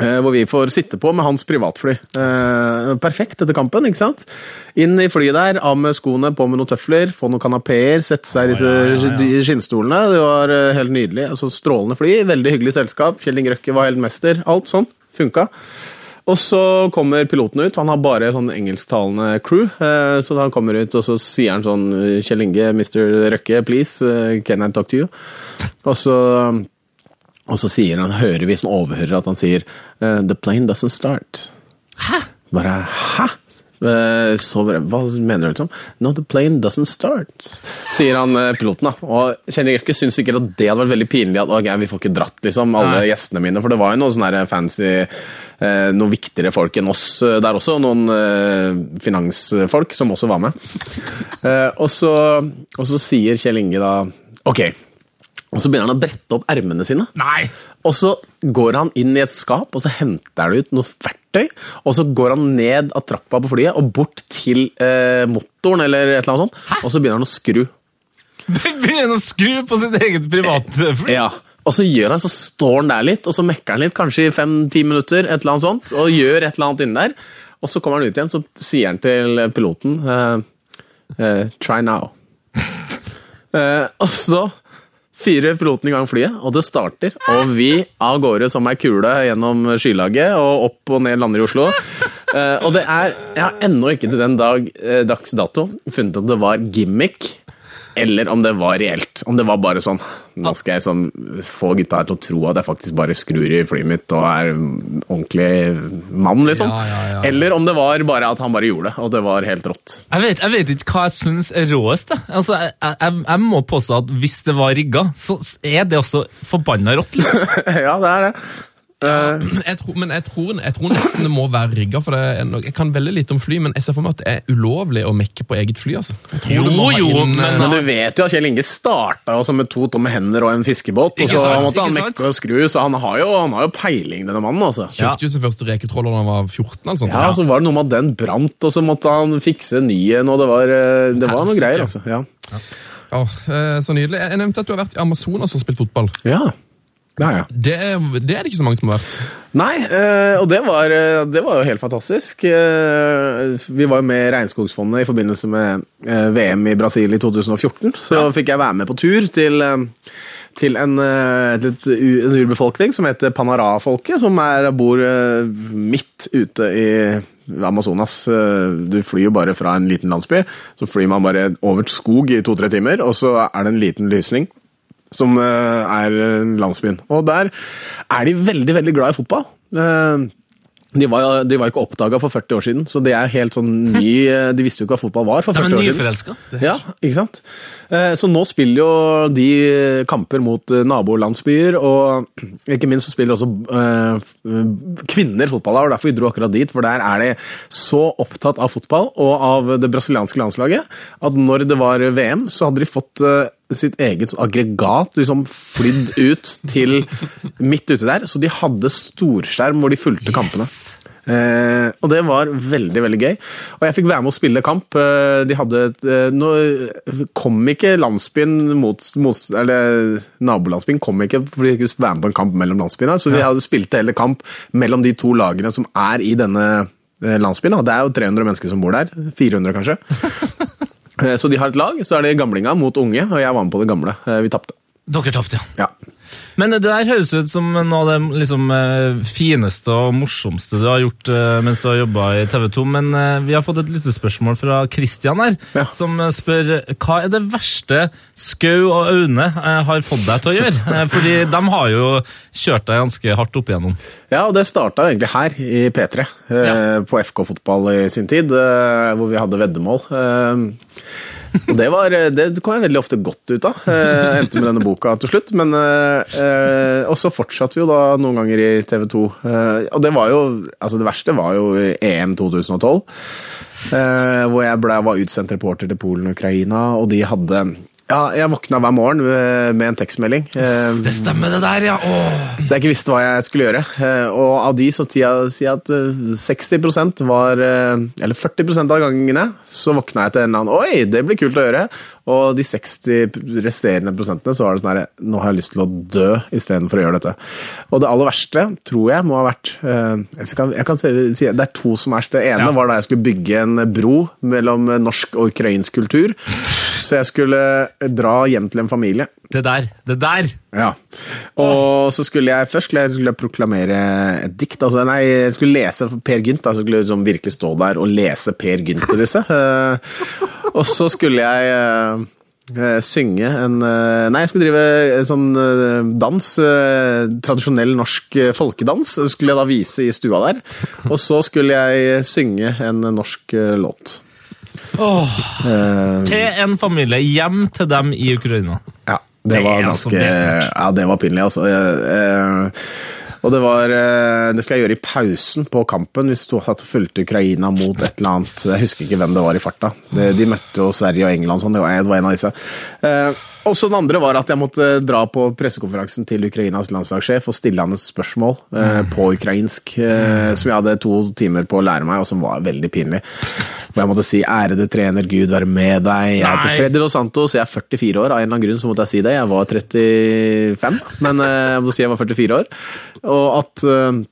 Eh, Hvor vi får sitte på med hans privatfly. Eh, perfekt etter kampen, ikke sant? Inn i flyet der, av med skoene, på med noen tøfler, få noen kanapeer, sette seg i disse ja, ja, ja. sk- skinnstolene. Det var eh, helt nydelig. Altså, strålende fly, veldig hyggelig selskap. Kjell Inge Røkke var helt mester. Alt sånn. Funka. Og så kommer piloten ut, han har bare sånn engelsktalende crew. eh, Så han kommer ut, og så sier han sånn Kjell Inge, Mr. Røkke, please, can I talk to you? Og så og så sier han, hører vi som overhører at han sier eh, The plane doesn't start. Hæ? Bare hæ? Eh, Så bare, Hva mener du? liksom? No, the plane doesn't start, sier han eh, piloten. da. Og Kjenner Røkke syns sikkert at det hadde vært veldig pinlig at okay, vi får ikke dratt liksom, alle Nei. gjestene mine. For det var jo noen sånne fancy noe Noen viktigere folk enn oss der også. Noen finansfolk som også var med. Og, så, og så sier Kjell Inge da Ok. Og så begynner han å brette opp ermene sine. Nei! Og så går han inn i et skap, og så henter han ut noe verktøy. Og så går han ned av trappa på flyet og bort til eh, motoren, eller et eller annet sånt. Hæ? Og så begynner han å skru. Begynner han å skru på sitt eget privatfly? Ja. Og så gjør han, så står han der litt, og så mekker han litt, kanskje i fem-ti minutter, et eller annet sånt, og gjør et eller annet inni der. Og så kommer han ut igjen, så sier han til piloten eh, eh, Try now. Eh, og så fyrer piloten i gang flyet, og det starter. Og vi av gårde som ei kule gjennom skylaget og opp og ned lander i Oslo. Uh, og det er Jeg har ennå ikke til den dag, eh, dags dato funnet om det var gimmick. Eller om det var reelt. Om det var bare sånn Nå skal jeg sånn, få gutta her til å tro at jeg faktisk bare skrur i flyet mitt og er ordentlig mann, liksom. Ja, ja, ja. Eller om det var bare at han bare gjorde det, og det var helt rått. Jeg vet, jeg vet ikke hva jeg syns er råest. Altså, jeg, jeg, jeg må påstå at hvis det var rigga, så er det også forbanna rått. Liksom. ja, det er det. Eh, Jeg tror, men jeg tror, jeg tror nesten det må være rigga, jeg kan veldig lite om fly, men jeg ser for meg at det er ulovlig å mekke på eget fly. altså. Jo, jo, inn, men- eh, Men du vet jo at Kjell Inge starta altså med to tomme hender og en fiskebåt, og så sant, måtte han mekke og skru, så han har jo, han har jo peiling, denne mannen, altså. Kjøpte jo sin første reketråler da han var 14. Altså. Ja, så var det noe med at den brant, og så måtte han fikse ny en, og det var, eh, det var noe greier, altså. Ja. ja. eh, så nydelig. Jeg nevnte at du har vært i Amazonas og spilt fotball. ja. Det ja. Det, er- det er det ikke så mange som har vært. Nei, eh, og det var, eh, det var jo helt fantastisk. Eh, Vi var jo med Regnskogsfondet i forbindelse med VM i Brasil i 2014. Så fikk jeg være med på tur til, til en, en urbefolkning som heter Panara-folket, som er, bor midt ute i Amazonas. Du flyr jo bare fra en liten landsby, så flyr man bare over skog i to-tre timer, og så er det en liten lysning som eh, er eh, landsbyen. Og der er de veldig, veldig glad i fotball. Eh, De var, de var ikke oppdaga for 40 år siden, så det er helt sånn ny De visste jo ikke hva fotball var for 40 er år siden. Ja, ikke sant? Eh, Så nå spiller jo de kamper mot eh, nabolandsbyer, og ikke minst så spiller også eh, kvinner fotball. Og derfor vi dro akkurat dit, for der er de så opptatt av fotball og av det brasilianske landslaget at når det var VM, så hadde de fått sitt eget aggregat liksom flydd ut til midt ute der, så de hadde storskjerm hvor de fulgte kampene. Eh, og det var veldig veldig gøy. Og jeg fikk være med å spille kamp. Eh, de hadde et, eh, Nå kom ikke landsbyen mot, mot Eller nabolandsbyen kom ikke fordi de skulle være med på en kamp mellom landsbyene. Så vi hadde spilt hele kamp mellom de to lagene som er i denne eh, landsbyen. da. Det er jo 300 mennesker som bor der. 400 kanskje. Eh, Så de har et lag, så er det gamlinga mot unge, og jeg var med på det gamle. Vi tapte. Dere tapte, ja. Ja. Men det der høres ut som noe av det liksom, eh, fineste og morsomste du har gjort eh, mens du har jobba i TV 2. Men eh, vi har fått et lyttespørsmål fra Christian her, Ja. som spør hva er det verste Skau og Aune har fått deg til å gjøre? Fordi de har jo kjørt deg ganske hardt opp igjennom. Ja, og det starta egentlig her i P3, eh, Ja. på FK Fotball i sin tid, hvor vi hadde veddemål. Eh, og det, var, det kom jeg veldig ofte godt ut av. Eh, endte med denne boka til slutt. Men, eh, eh, og så fortsatte vi jo da noen ganger i TV 2. Eh, og det var jo Altså, det verste var jo EM 2012. Eh, hvor jeg ble, var utsendt reporter til Polen og Ukraina, og de hadde ja, jeg våkna hver morgen med, en tekstmelding. Eh, Det stemmer, det der, ja! Åh. så jeg ikke visste hva jeg skulle gjøre. Eh, Og av de så sier jeg at eh, 60% var eh, Eller 40% av gangene så våkna jeg til en eller annen Oi, det blir kult å gjøre! Og de 60 resterende prosentene så var det sånn herre Nå har jeg lyst til å dø istedenfor å gjøre dette. Og det aller verste tror jeg må ha vært Jeg kan, jeg kan si Det er to som er verst. Det ene Ja. var da jeg skulle bygge en bro mellom norsk og ukrainsk kultur. Så jeg skulle dra hjem til en familie. Det der, det der! Ja. Og så skulle jeg først skulle jeg, skulle jeg proklamere et dikt. Altså, nei, jeg skulle lese Per Gynt. Altså, skulle liksom virkelig stå der og lese Per Gynt til disse. Eh, og så skulle jeg eh, synge en eh, Nei, jeg skulle drive en sånn dans. Tradisjonell norsk folkedans. Skulle jeg da vise i stua der. Og så skulle jeg synge en norsk eh, låt. uh, Til en familie. Hjem til dem i Ukraina. Ja, det Det var ganske. Ja, det var pinlig, altså. Uh, Og det var Det skal jeg gjøre i pausen på kampen. Vi du hadde fulgte Ukraina mot et eller annet Jeg husker ikke hvem det var i farta. De, de møtte jo Sverige og England, sånn. det var, det var en av disse. Og så den andre var at jeg måtte dra på pressekonferansen til Ukrainas landslagssjef og stille han et spørsmål eh, på ukrainsk, eh, som jeg hadde to timer på å lære meg, og som var veldig pinlig. Og jeg måtte si 'ærede trener, Gud være med deg'. Jeg heter. Freddy Dos Santos, jeg er 44 år. Av en eller annen grunn så måtte jeg si det. Jeg var 35, men eh, jeg må si jeg var 44 år. Og at eh,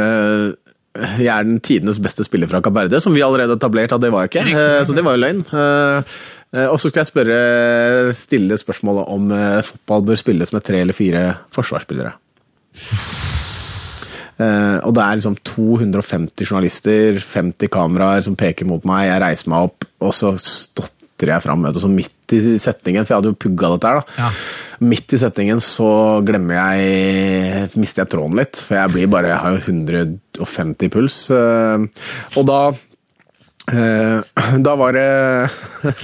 eh, jeg er den tidenes beste spiller fra Kaberde, som vi allerede etablert at det var jeg ikke. Eh, Så det var jo løgn. Eh, eh, Og så skulle jeg spørre, stille spørsmålet om eh, fotball bør spilles med tre eller fire forsvarsspillere. Eh, og det er liksom 250 journalister, 50 kameraer som peker mot meg. Jeg reiser meg opp, og så stotrer jeg fram. vet du, Så midt i setningen, for jeg hadde jo pugga dette her, da. Ja. Midt i setningen så glemmer jeg Mister jeg tråden litt, for jeg blir bare Jeg har jo 150 puls. eh, Og da Eh, da var det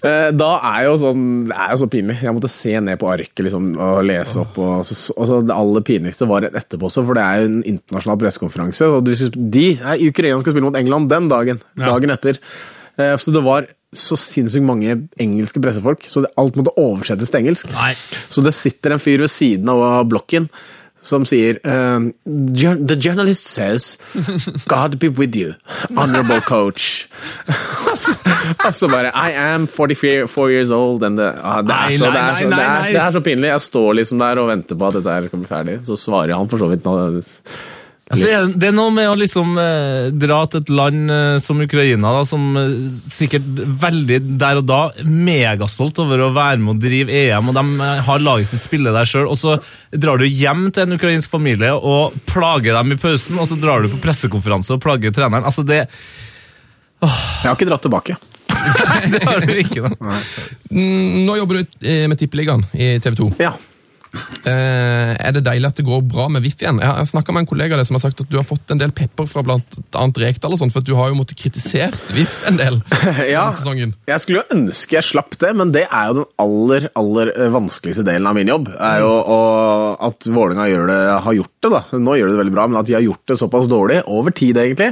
Eh, Da er jo sånn Det er jo så pinlig. Jeg måtte se ned på arket liksom, og lese opp. Og så, og så det aller pinligste var rett etterpå også, for det er jo en internasjonal pressekonferanse. Og de, de nei, Ukraina skal spille mot England den dagen. Dagen etter. Eh, Så det var så sinnssykt mange engelske pressefolk, så alt måtte oversettes til engelsk. Nei. Så det sitter en fyr ved siden av blokken som sier um, The journalist says God be with you, honorable coach. altså, altså bare I am 44 years old and the, ah, det, er så, det, er så, det, er, det er så pinlig. Jeg står liksom der og venter på at dette bli ferdig. Så svarer han for så vidt nå. Altså, det er- det er noe med å liksom eh, dra til et land eh, som Ukraina, da, som eh, sikkert veldig der og da megastolt over å være med og drive EM, og de eh, har laget sitt spille der sjøl, og så drar du hjem til en ukrainsk familie og plager dem i pausen, og så drar du på pressekonferanse og plager treneren. Altså, det, Jeg har ikke dratt tilbake. det har du ikke, da. Nå jobber du eh, med Tippeligaen i TV 2. Ja. Eh, er det deilig at det går bra med VIF igjen? Jeg har snakka med en kollega av deg som har sagt at du har fått en del pepper fra annet Rekdal, og sånt, for du har jo måttet kritisert VIF en del Ja. sesongen. Jeg skulle jo ønske jeg slapp det, men det er jo den aller aller eh, vanskeligste delen av min jobb. er jo å, At Vålerenga har gjort det. da. Nå gjør de det veldig bra, men at de har gjort det såpass dårlig over tid, egentlig.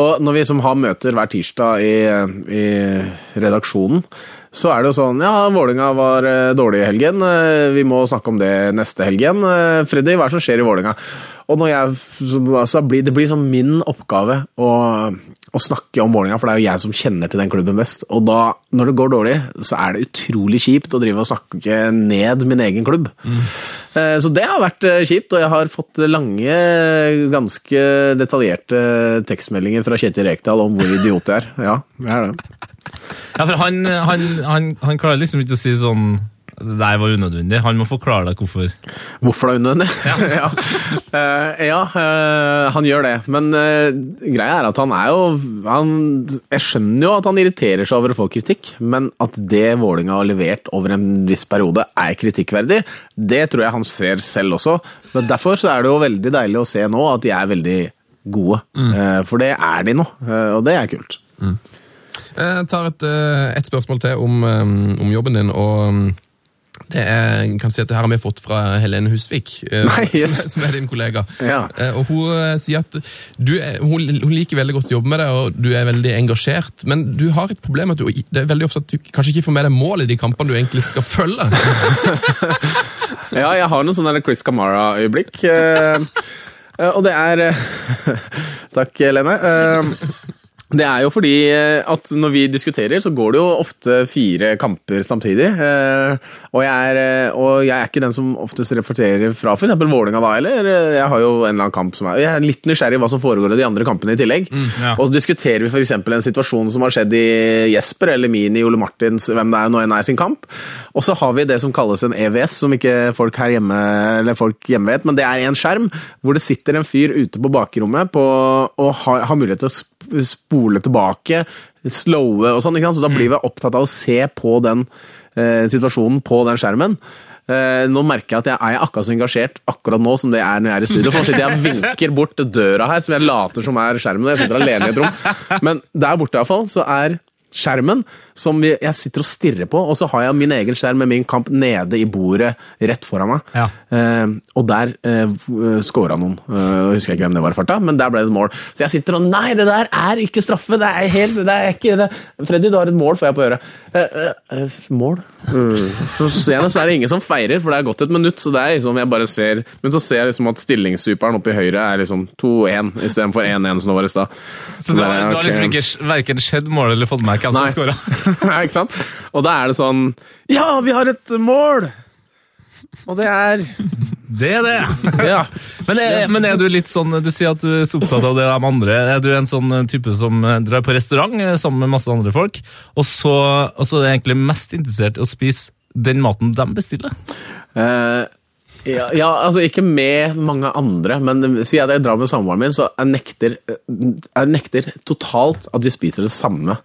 Og når vi som har møter hver tirsdag i, i redaksjonen, så er det jo sånn Ja, Vålinga var eh, dårlig i helgen. eh, Vi må snakke om det neste helgen. Eh, Freddy, hva er det som skjer i Vålinga? Og jeg, så, altså, Det blir sånn min oppgave å, å snakke om Vålerenga, for det er jo jeg som kjenner til den klubben best. Og da, når det går dårlig, så er det utrolig kjipt å drive og snakke ned min egen klubb. Mm. Så det har vært eh, kjipt, og jeg har fått lange, ganske detaljerte tekstmeldinger fra Kjetil Rekdal om hvor idiot jeg er. Ja, jeg er det. Ja, for han, han, han, han klarer liksom ikke å si sånn det der var unødvendig. Han må forklare deg hvorfor. Hvorfor da unødvendig? Ja, Eh, ja eh, han gjør det. Men eh, greia er at han er jo han, Jeg skjønner jo at han irriterer seg over å få kritikk, men at det Vålinga har levert over en viss periode er kritikkverdig, det tror jeg han ser selv også. Men Derfor så er det jo veldig deilig å se nå at de er veldig gode. Eh, for det er de nå, og det er kult. Jeg tar et, et spørsmål til om, om jobben din, og um, det er, kan si at det her har vi fått fra Helene Husvik, eh, Nei, yes. som, som er din kollega. Ja. Eh, Og Hun eh, sier at du hun, hun liker veldig godt å jobbe med deg, og du er veldig engasjert, men du har et problem at du, det er veldig ofte at du kanskje ikke får med deg mål i de kampene du egentlig skal følge. Ja, jeg har noen sånne Chris Camara-øyeblikk. og det er Takk, Lene. Det er jo fordi eh, at når vi diskuterer, så går det jo ofte fire kamper samtidig. eh, Og jeg er, eh, og jeg er ikke den som oftest reporterer fra f.eks. Vålerenga da, eller eh, jeg har jo en eller annen kamp som er Jeg er litt nysgjerrig i hva som foregår i de andre kampene i tillegg. ja. Og så diskuterer vi f.eks. en situasjon som har skjedd i Jesper eller Mini, Ole Martins, hvem det er nå enn er sin kamp. Og så har vi det som kalles en EVS, som ikke folk her hjemme eller folk hjemme vet, men det er en skjerm hvor det sitter en fyr ute på bakrommet på, og har, har mulighet til å spole tilbake, slowe og sånn. Så da blir vi opptatt av å se på den eh, situasjonen på den skjermen. Eh, nå merker jeg at jeg er akkurat så engasjert akkurat nå som det er når jeg er i studio. For nå sitter jeg og vinker bort døra her, som jeg later som er skjermen. og Jeg sitter alene i et rom. Men der borte iallfall, så er skjermen som vi, jeg sitter og stirrer på, og så har jeg min egen skjerm med min kamp nede i bordet rett foran meg. Ja. Eh, og der eh, scora noen. Eh, jeg husker ikke hvem det var i farta, men der ble det et mål. Så jeg sitter og Nei, det der er ikke straffe! Det er helt det er ikke det. Freddy, du har et mål, får jeg på øret. Eh, eh, eh, mål? Mm. Så ser jeg det, så er det ingen som feirer, for det er gått et minutt. Så det er liksom, jeg bare ser Men så ser jeg liksom at stillingssuperen oppe i høyre er liksom 2-1 istedenfor 1-1 som det var i stad. Så du har, okay. du har liksom ikke verken skjedd mål eller fått med deg hvem som skåra? Nei, ikke sant? Og da er det sånn Ja, vi har et mål! Og det er Det er det! Ja. Men er, men er du litt sånn, du sier at du er så opptatt av det de andre. Er du en sånn type som eh, drar på restaurant eh, sammen med masse andre folk, og så, og så er du egentlig mest interessert i å spise den maten de bestiller? Uh, ja, ja, altså ikke med mange andre, men sier jeg at jeg drar med samboeren min, så jeg nekter, jeg nekter totalt at vi spiser det samme.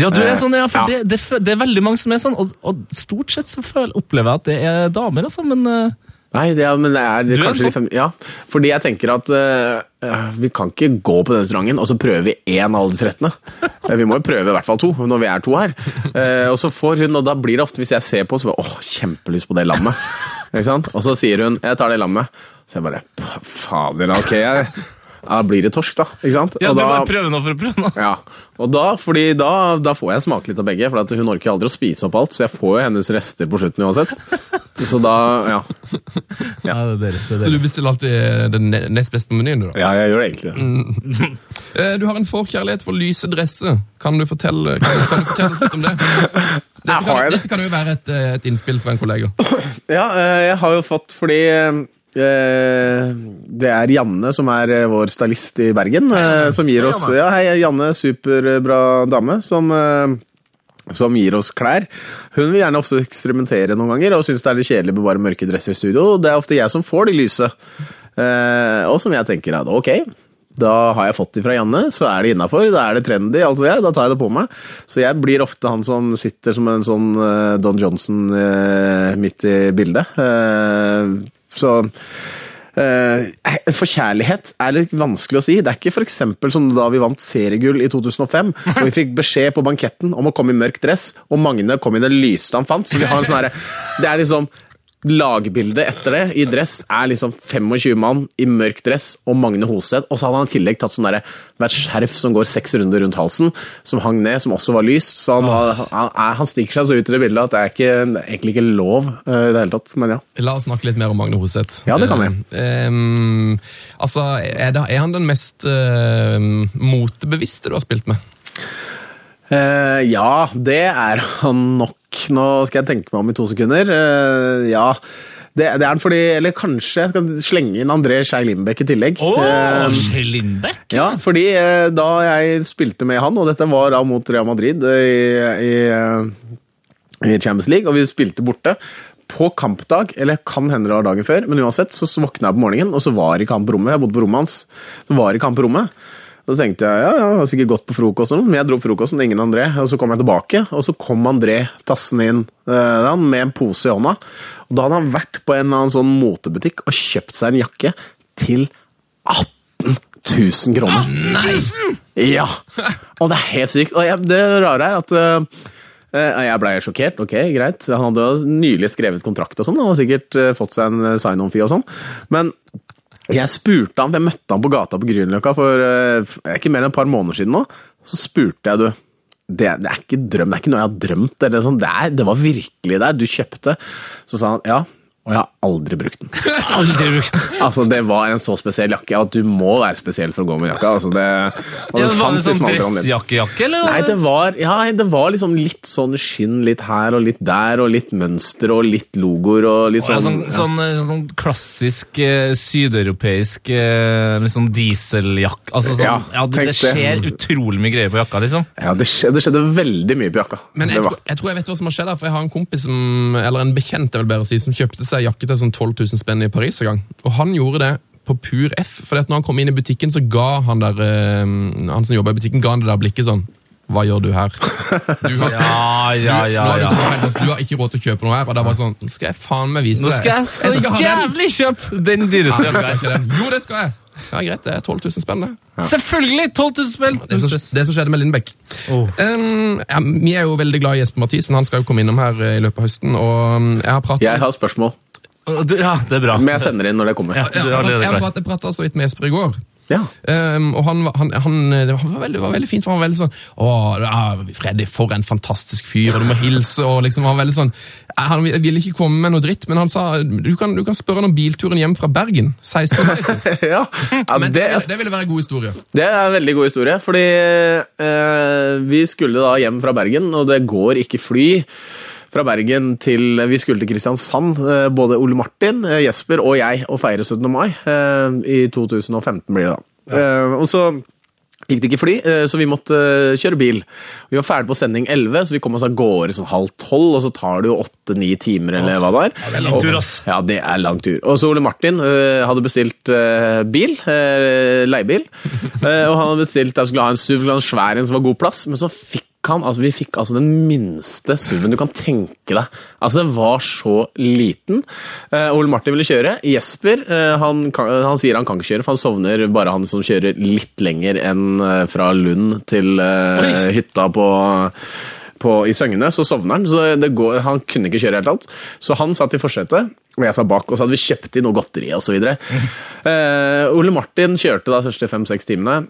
Ja, du er Eh, sånn, ja, for ja. Det, det, det er veldig mange som er sånn, og, og stort sett så føler, opplever jeg at det er damer, altså, men eh, Nei, det er, men det er, er kanskje de sånn? fem Ja, fordi jeg tenker at eh, vi kan ikke gå på den restauranten og så prøver vi én aldersrettene. Eh, vi må jo prøve i hvert fall to, når vi er to her. Uh, og så får hun, og da blir det ofte, hvis jeg ser på, så bare åh, kjempelyst på det lammet. Og så sier hun 'jeg tar det lammet'. Så jeg bare "P- fader, ok. Jeg, ja, blir det torsk, da. Ikke sant? Ja, Og du da- bare nå for å prøve nå. ja, og da, fordi da, da får jeg smake litt av begge, for at hun orker aldri å spise opp alt, så jeg får jo hennes rester på slutten uansett. Så da, ja. Ja, det er dere, det er Så du bestiller alltid den ne- nest beste menyen, du da? Ja, jeg gjør det egentlig. Eh, Du har en forkjærlighet for lyse dresser. Kan du fortelle, kan, kan du fortelle litt om det? Dette kan, dette kan jo være et, eh, et innspill fra en kollega. Ja, eh, jeg har jo fått fordi det er Janne som er eh, vår stylist i Bergen, eh, som gir oss Ja, hei, Janne, superbra dame, som eh, som gir oss klær. Hun vil gjerne ofte eksperimentere noen ganger, og syns det er litt kjedelig med bare mørke dresser i studio. Det er ofte jeg som får de lyse, eh, og som jeg tenker at ok, da har jeg fått de fra Janne, så er det innafor. Da er det trendy, altså jeg, da tar jeg det på meg. Så jeg blir ofte han som sitter som en sånn eh, Don Johnson eh, midt i bildet. Eh, så uh, Forkjærlighet er litt vanskelig å si. Det er ikke f.eks. som da vi vant seriegull i 2005, og vi fikk beskjed på banketten om å komme i mørk dress, og Magne kom i den lyste han fant. Så vi har en sånn herre Det er liksom Lagbildet etter det i dress er liksom 25 mann i mørk dress og Magne Hoseth. Og så hadde han i tillegg tatt sånn der, hvert skjerf som går seks runder rundt halsen, som hang ned, som også var lyst. Så han, har- han, han stikker seg så ut i det bildet at det er, ikke, egentlig ikke lov eh, i det hele tatt. Men ja. La oss snakke litt mer om Magne Hoseth. Ja, det kan vi. Eh, em, altså, er, det, er han den mest uh, motebevisste du har spilt med? Eh, ja, det er han nok. Nå skal jeg tenke meg om i to sekunder. Uh, ja, det, det er han fordi Eller kanskje jeg skal slenge inn André Skei Lindbekk i tillegg. Oh, uh, Kjell Lindbekk? Ja, fordi eh, da jeg spilte med han, og dette var da mot Real Madrid eh, i, i, eh, i Champions League, og vi spilte borte på kampdag, eller kan hende det var dagen før, men uansett, så våkna jeg på morgenen, og så var ikke han på rommet. Jeg bodde på rommet hans. Så var ikke han på rommet. Så tenkte jeg ja, ja, jeg har sikkert gått på frokost, men jeg dro frokost med ingen André. Og så kom jeg tilbake, og så kom André tassende inn uh, han med en pose i hånda. Og da hadde han vært på en eller annen sånn motebutikk og kjøpt seg en jakke til 18 000 kroner. Ja! Og det er helt sykt. Og jeg, det rare er at øh, jeg ble sjokkert. Ok, greit. Han hadde nylig skrevet kontrakt og sånn, og sikkert øh, fått seg en sign-on-fee og sånn. Men jeg spurte han, jeg møtte han på gata på Grünerløkka for øh, ikke mer enn et par måneder siden nå. Så spurte jeg, du det, det er ikke drøm, det er ikke noe jeg har drømt. Det, sånn, det, er, det var virkelig der. Du kjøpte. Så sa han ja, og jeg har aldri brukt den. Aldri brukt den. Altså, Det var en så spesiell jakke at du må være spesiell for å gå med jakka. Altså, det, og Ja, det var det en sånn dressjakkejakke, eller? Nei, det var, ja, det var liksom litt sånn skinn litt her og litt der, og litt mønster og litt logoer og litt Å, ja, sånn, sånn, sånn, sånn klassisk eh, sydeuropeisk eh, liksom dieseljakke. Altså, sånn, Ja, ja, det, tenk det skjer utrolig mye greier på jakka, liksom. Ja, det skjedde, det skjedde veldig mye på jakka. Men jeg, tror, jeg tror jeg vet hva som har skjedd, for jeg har en kompis som, eller en bekjent jeg vil bare si, som kjøpte seg jakke til sånn 12 000 spenn i Paris en gang. Og han gjorde det på pur F, for når han kom inn i butikken, så ga han der, eh, han som jobba i butikken, ga han det der blikket sånn Hva gjør du her? Du har, Ja, ja, ja. du, ja. altså, du har ikke råd til å kjøpe noe her. Og det var sånn Nå skal jeg faen meg vise deg. Nå skal jeg så skal jævlig kjøpe den Ja, dyreste skal den. Jo, det skal jeg! Ja, Greit, det er 12 000 spenn, det. Selvfølgelig! 12 000 spenn! Det som, det som skjedde med Lindbekk. Oh. Um, ja, vi er jo veldig glad i Jesper Mathisen. Han skal jo komme innom her eh, i løpet av høsten. og um, jeg har pratet... Jeg har spørsmål, ja, det er bra. men jeg sender inn når det kommer. Ja. Ja, Du har allerede jeg, pratet så vidt med Esper i går. Ja. Um, og han, han, han, det var veldig, var veldig fint, for han var veldig sånn Å, ja, Freddy, for en fantastisk fyr, og du må hilse, og liksom Han var veldig sånn Han ville ikke komme med noe dritt, men han sa du kan, du kan spørre han om bilturen hjem fra Bergen. 16. år. ja. ja Men det, det, det ville være en god historie. det er en veldig god historie, fordi eh, vi skulle da hjem fra Bergen, og det går ikke fly fra Bergen til Vi skulle til Kristiansand, eh, både Ole Martin, eh, Jesper og jeg, og feire 17. mai. eh, I 2015 blir det da. Ja. og så gikk det ikke fly, eh, så vi måtte eh, kjøre bil. Vi var ferdig på sending 11, så vi kom oss av gårde sånn halv tolv, og så tar det jo åtte-ni timer, eller hva det er. det er lang tur, ass. Ja, det er lang tur. Og så Ole Martin eh, hadde bestilt eh, bil, uh, leiebil, eh, og han hadde bestilt, jeg skulle ha en SUV, en svær en som var god plass, men så fikk han, altså Vi fikk altså den minste SUV-en du kan tenke deg. Altså Den var så liten. Uh, Ole Martin ville kjøre. Jesper uh, han, kan, han sier han kan ikke kjøre, for han sovner bare han som kjører litt lenger enn uh, fra Lund til hytta på på, i Søgne, så sovner han. så det går, Han kunne ikke kjøre helt annet. Så han satt i forsetet, og jeg satt bak. Og så hadde vi kjøpt inn noe godteri osv. Uh, Ole Martin kjørte da første fem-seks timene.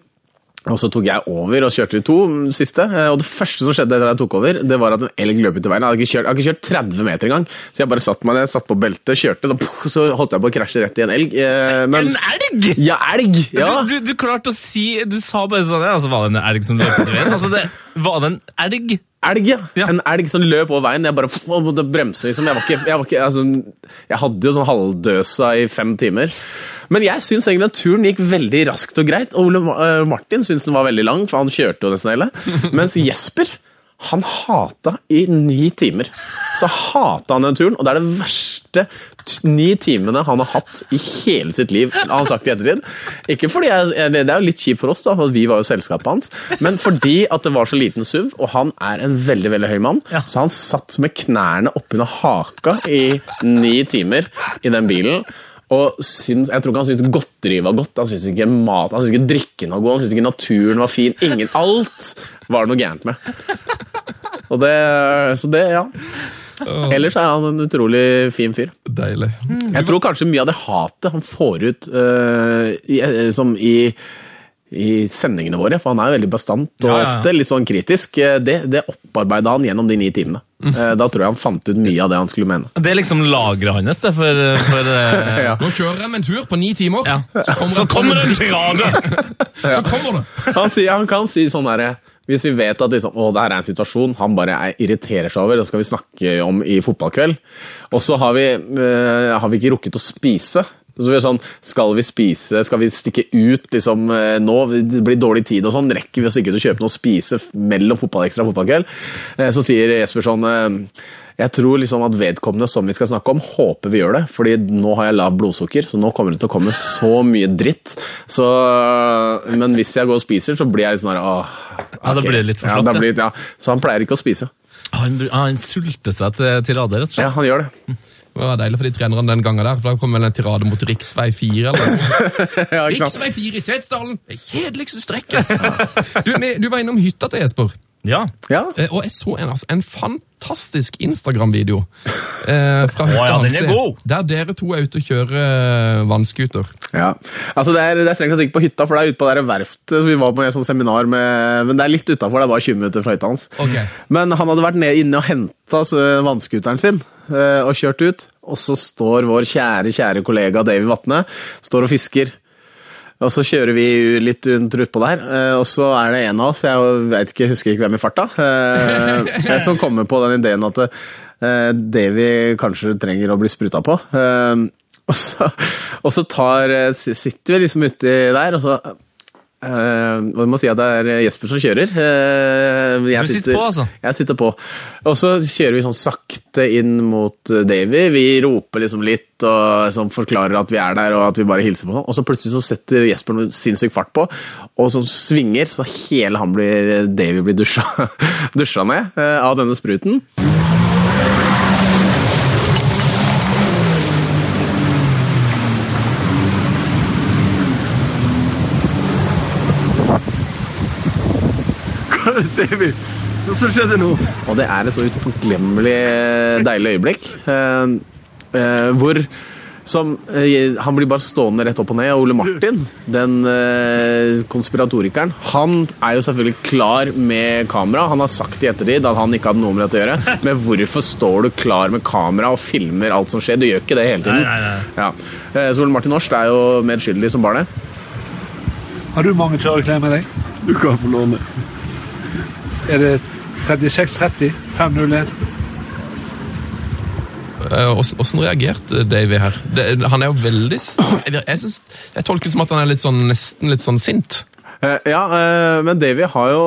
Og så tok jeg over og kjørte de to siste. eh, Og det første som skjedde etter jeg tok over, det var at en elg løp ut i veien. Jeg hadde ikke kjørt, hadde ikke kjørt 30 meter engang. Så jeg bare satt meg ned, satt på beltet, kjørte, da, så holdt jeg på å krasje rett i en elg. eh, Men, En elg! ja, elg! Ja. Du, du, du klarte å si Du sa bare sånn altså, Var det en elg som løp ut i veien? Altså, det, var det en elg? Elg, ja. Ja. En elg som løp over veien. Jeg bare måtte bremse. liksom. Jeg, var ikke, jeg, var ikke, altså, jeg hadde jo sånn halvdøsa i fem timer. Men jeg syns egentlig at turen gikk veldig raskt og greit. Og Ole øh, Martin syns den var veldig lang, for han kjørte jo nesten hele. Mens Jesper han hata i ni timer. Så hata han den turen, og det er det verste ni timene han har hatt i hele sitt liv, har han sagt i ettertid. Ikke fordi jeg, Det er jo litt kjipt for oss, da, for vi var jo selskapet hans, men fordi at det var så liten SUV, og han er en veldig veldig høy mann, Ja. så han satt med knærne oppunder haka i ni timer i den bilen. Og syns, Jeg tror ikke han syntes godteri var godt, han syntes ikke mat, han syntes ikke drikken var god, han syntes ikke naturen var fin. Ingen, alt var det noe gærent med. Og det, så det, ja. Ellers er han en utrolig fin fyr. Deilig. Jeg tror kanskje mye av det hatet han får ut uh, i, eh, som i, i sendingene våre, for han er jo veldig bastant og Ja, ja, ofte litt sånn kritisk, eh, det, det opparbeida han gjennom de ni timene. Mm. Da tror jeg han fant ut mye av det han skulle mene. Det er liksom lageret hans det, for, for eh, Ja. Nå kjører jeg med en tur på ni timer, Ja. så kommer, Så det kommer en en tirade! Så kommer det! Han, sier, han kan si sånn herre Hvis vi vet at liksom, å, det her er en situasjon han bare er, irriterer seg over, det skal vi snakke om i fotballkveld, og så har vi, eh, har vi ikke rukket å spise. Så vi sånn, Skal vi spise, skal vi stikke ut liksom, eh, nå? Det blir dårlig tid og sånn. Rekker vi oss ikke til å kjøpe noe å spise mellom fotballekstra og fotballkveld? Eh, Så sier Jesper sånn eh, jeg tror liksom at vedkommende som vi skal snakke om, håper vi gjør det. fordi nå har jeg lav blodsukker, så nå kommer det til å komme så mye dritt. Så, men hvis jeg går og spiser, så blir jeg litt sånn her, åh, Ja, da blir det litt for ja, ja. blir, ja. Så han pleier ikke å spise. Han, han sulter seg til tirade, rett og slett. Ja, han gjør det. Det var deilig for de trenerne den gangen der, for da kom vel en tirade mot riksvei 4, eller. Ja. Riksvei 4 i Setesdalen! Det kjedeligste strekket! Du, du var innom hytta til Jesper, Ja. Ja. eh, og jeg så en, altså, en fantastisk Instagram-video eh, fra hytta ja, er hans, der dere to er ute og kjører eh, vannskuter. Ja, altså det er, det er strengt tatt ikke på hytta, for det er ute på det verftet. Vi var på en sånn seminar med, men det er litt utafor, det er bare 20 minutter fra hytta hans. Okay. Men han hadde vært ned inne og henta vannskuteren sin eh, og kjørt ut. Og så står vår kjære, kjære kollega Davy Vatne står og fisker. Og så kjører vi litt rundt utpå der, eh, og så er det en av oss, jeg vet ikke, husker ikke hvem i farta, eh, som kommer på den ideen at det vi kanskje trenger å bli spruta på. Eh, og så, og så tar, eh, sitter vi liksom uti der, og så Uh, og du må si at det er Jesper som kjører. Uh, jeg Du sitter på, altså? Jeg sitter på. Og så kjører vi sånn sakte inn mot eh, Davy. Vi roper liksom litt og sånn forklarer at vi er der og at vi bare hilser på noen. Og så plutselig så setter Jesper noe sinnssyk fart på, og så svinger så hele han blir, Davy blir dusja, dusja ned uh, av denne spruten. Davy, hva som skjedde nå? Og det er et så uforglemmelig eh, deilig øyeblikk. eh, eh, hvor som, eh, Han blir bare stående rett opp og ned. Og Ole Martin, den eh, konspiratorikeren, han er jo selvfølgelig klar med kamera. Han har sagt i ettertid at han ikke hadde noe med dette å gjøre. Men hvorfor står du klar med kamera og filmer alt som skjer? Du gjør ikke det hele tiden. Nei, nei, nei. Ja. Eh, Så Ole Martin Norsk er jo medskyldig som barnet. Har du mange tørre klær med deg? Du kan få låne. Er det 36-30? 501? Eh, ås- Åssen reagerte Davy her? Det, han er jo veldig Jeg, jeg, synes, jeg tolker det som at han er litt sånn, nesten litt sånn sint. Eh, Ja, eh, men Davy har jo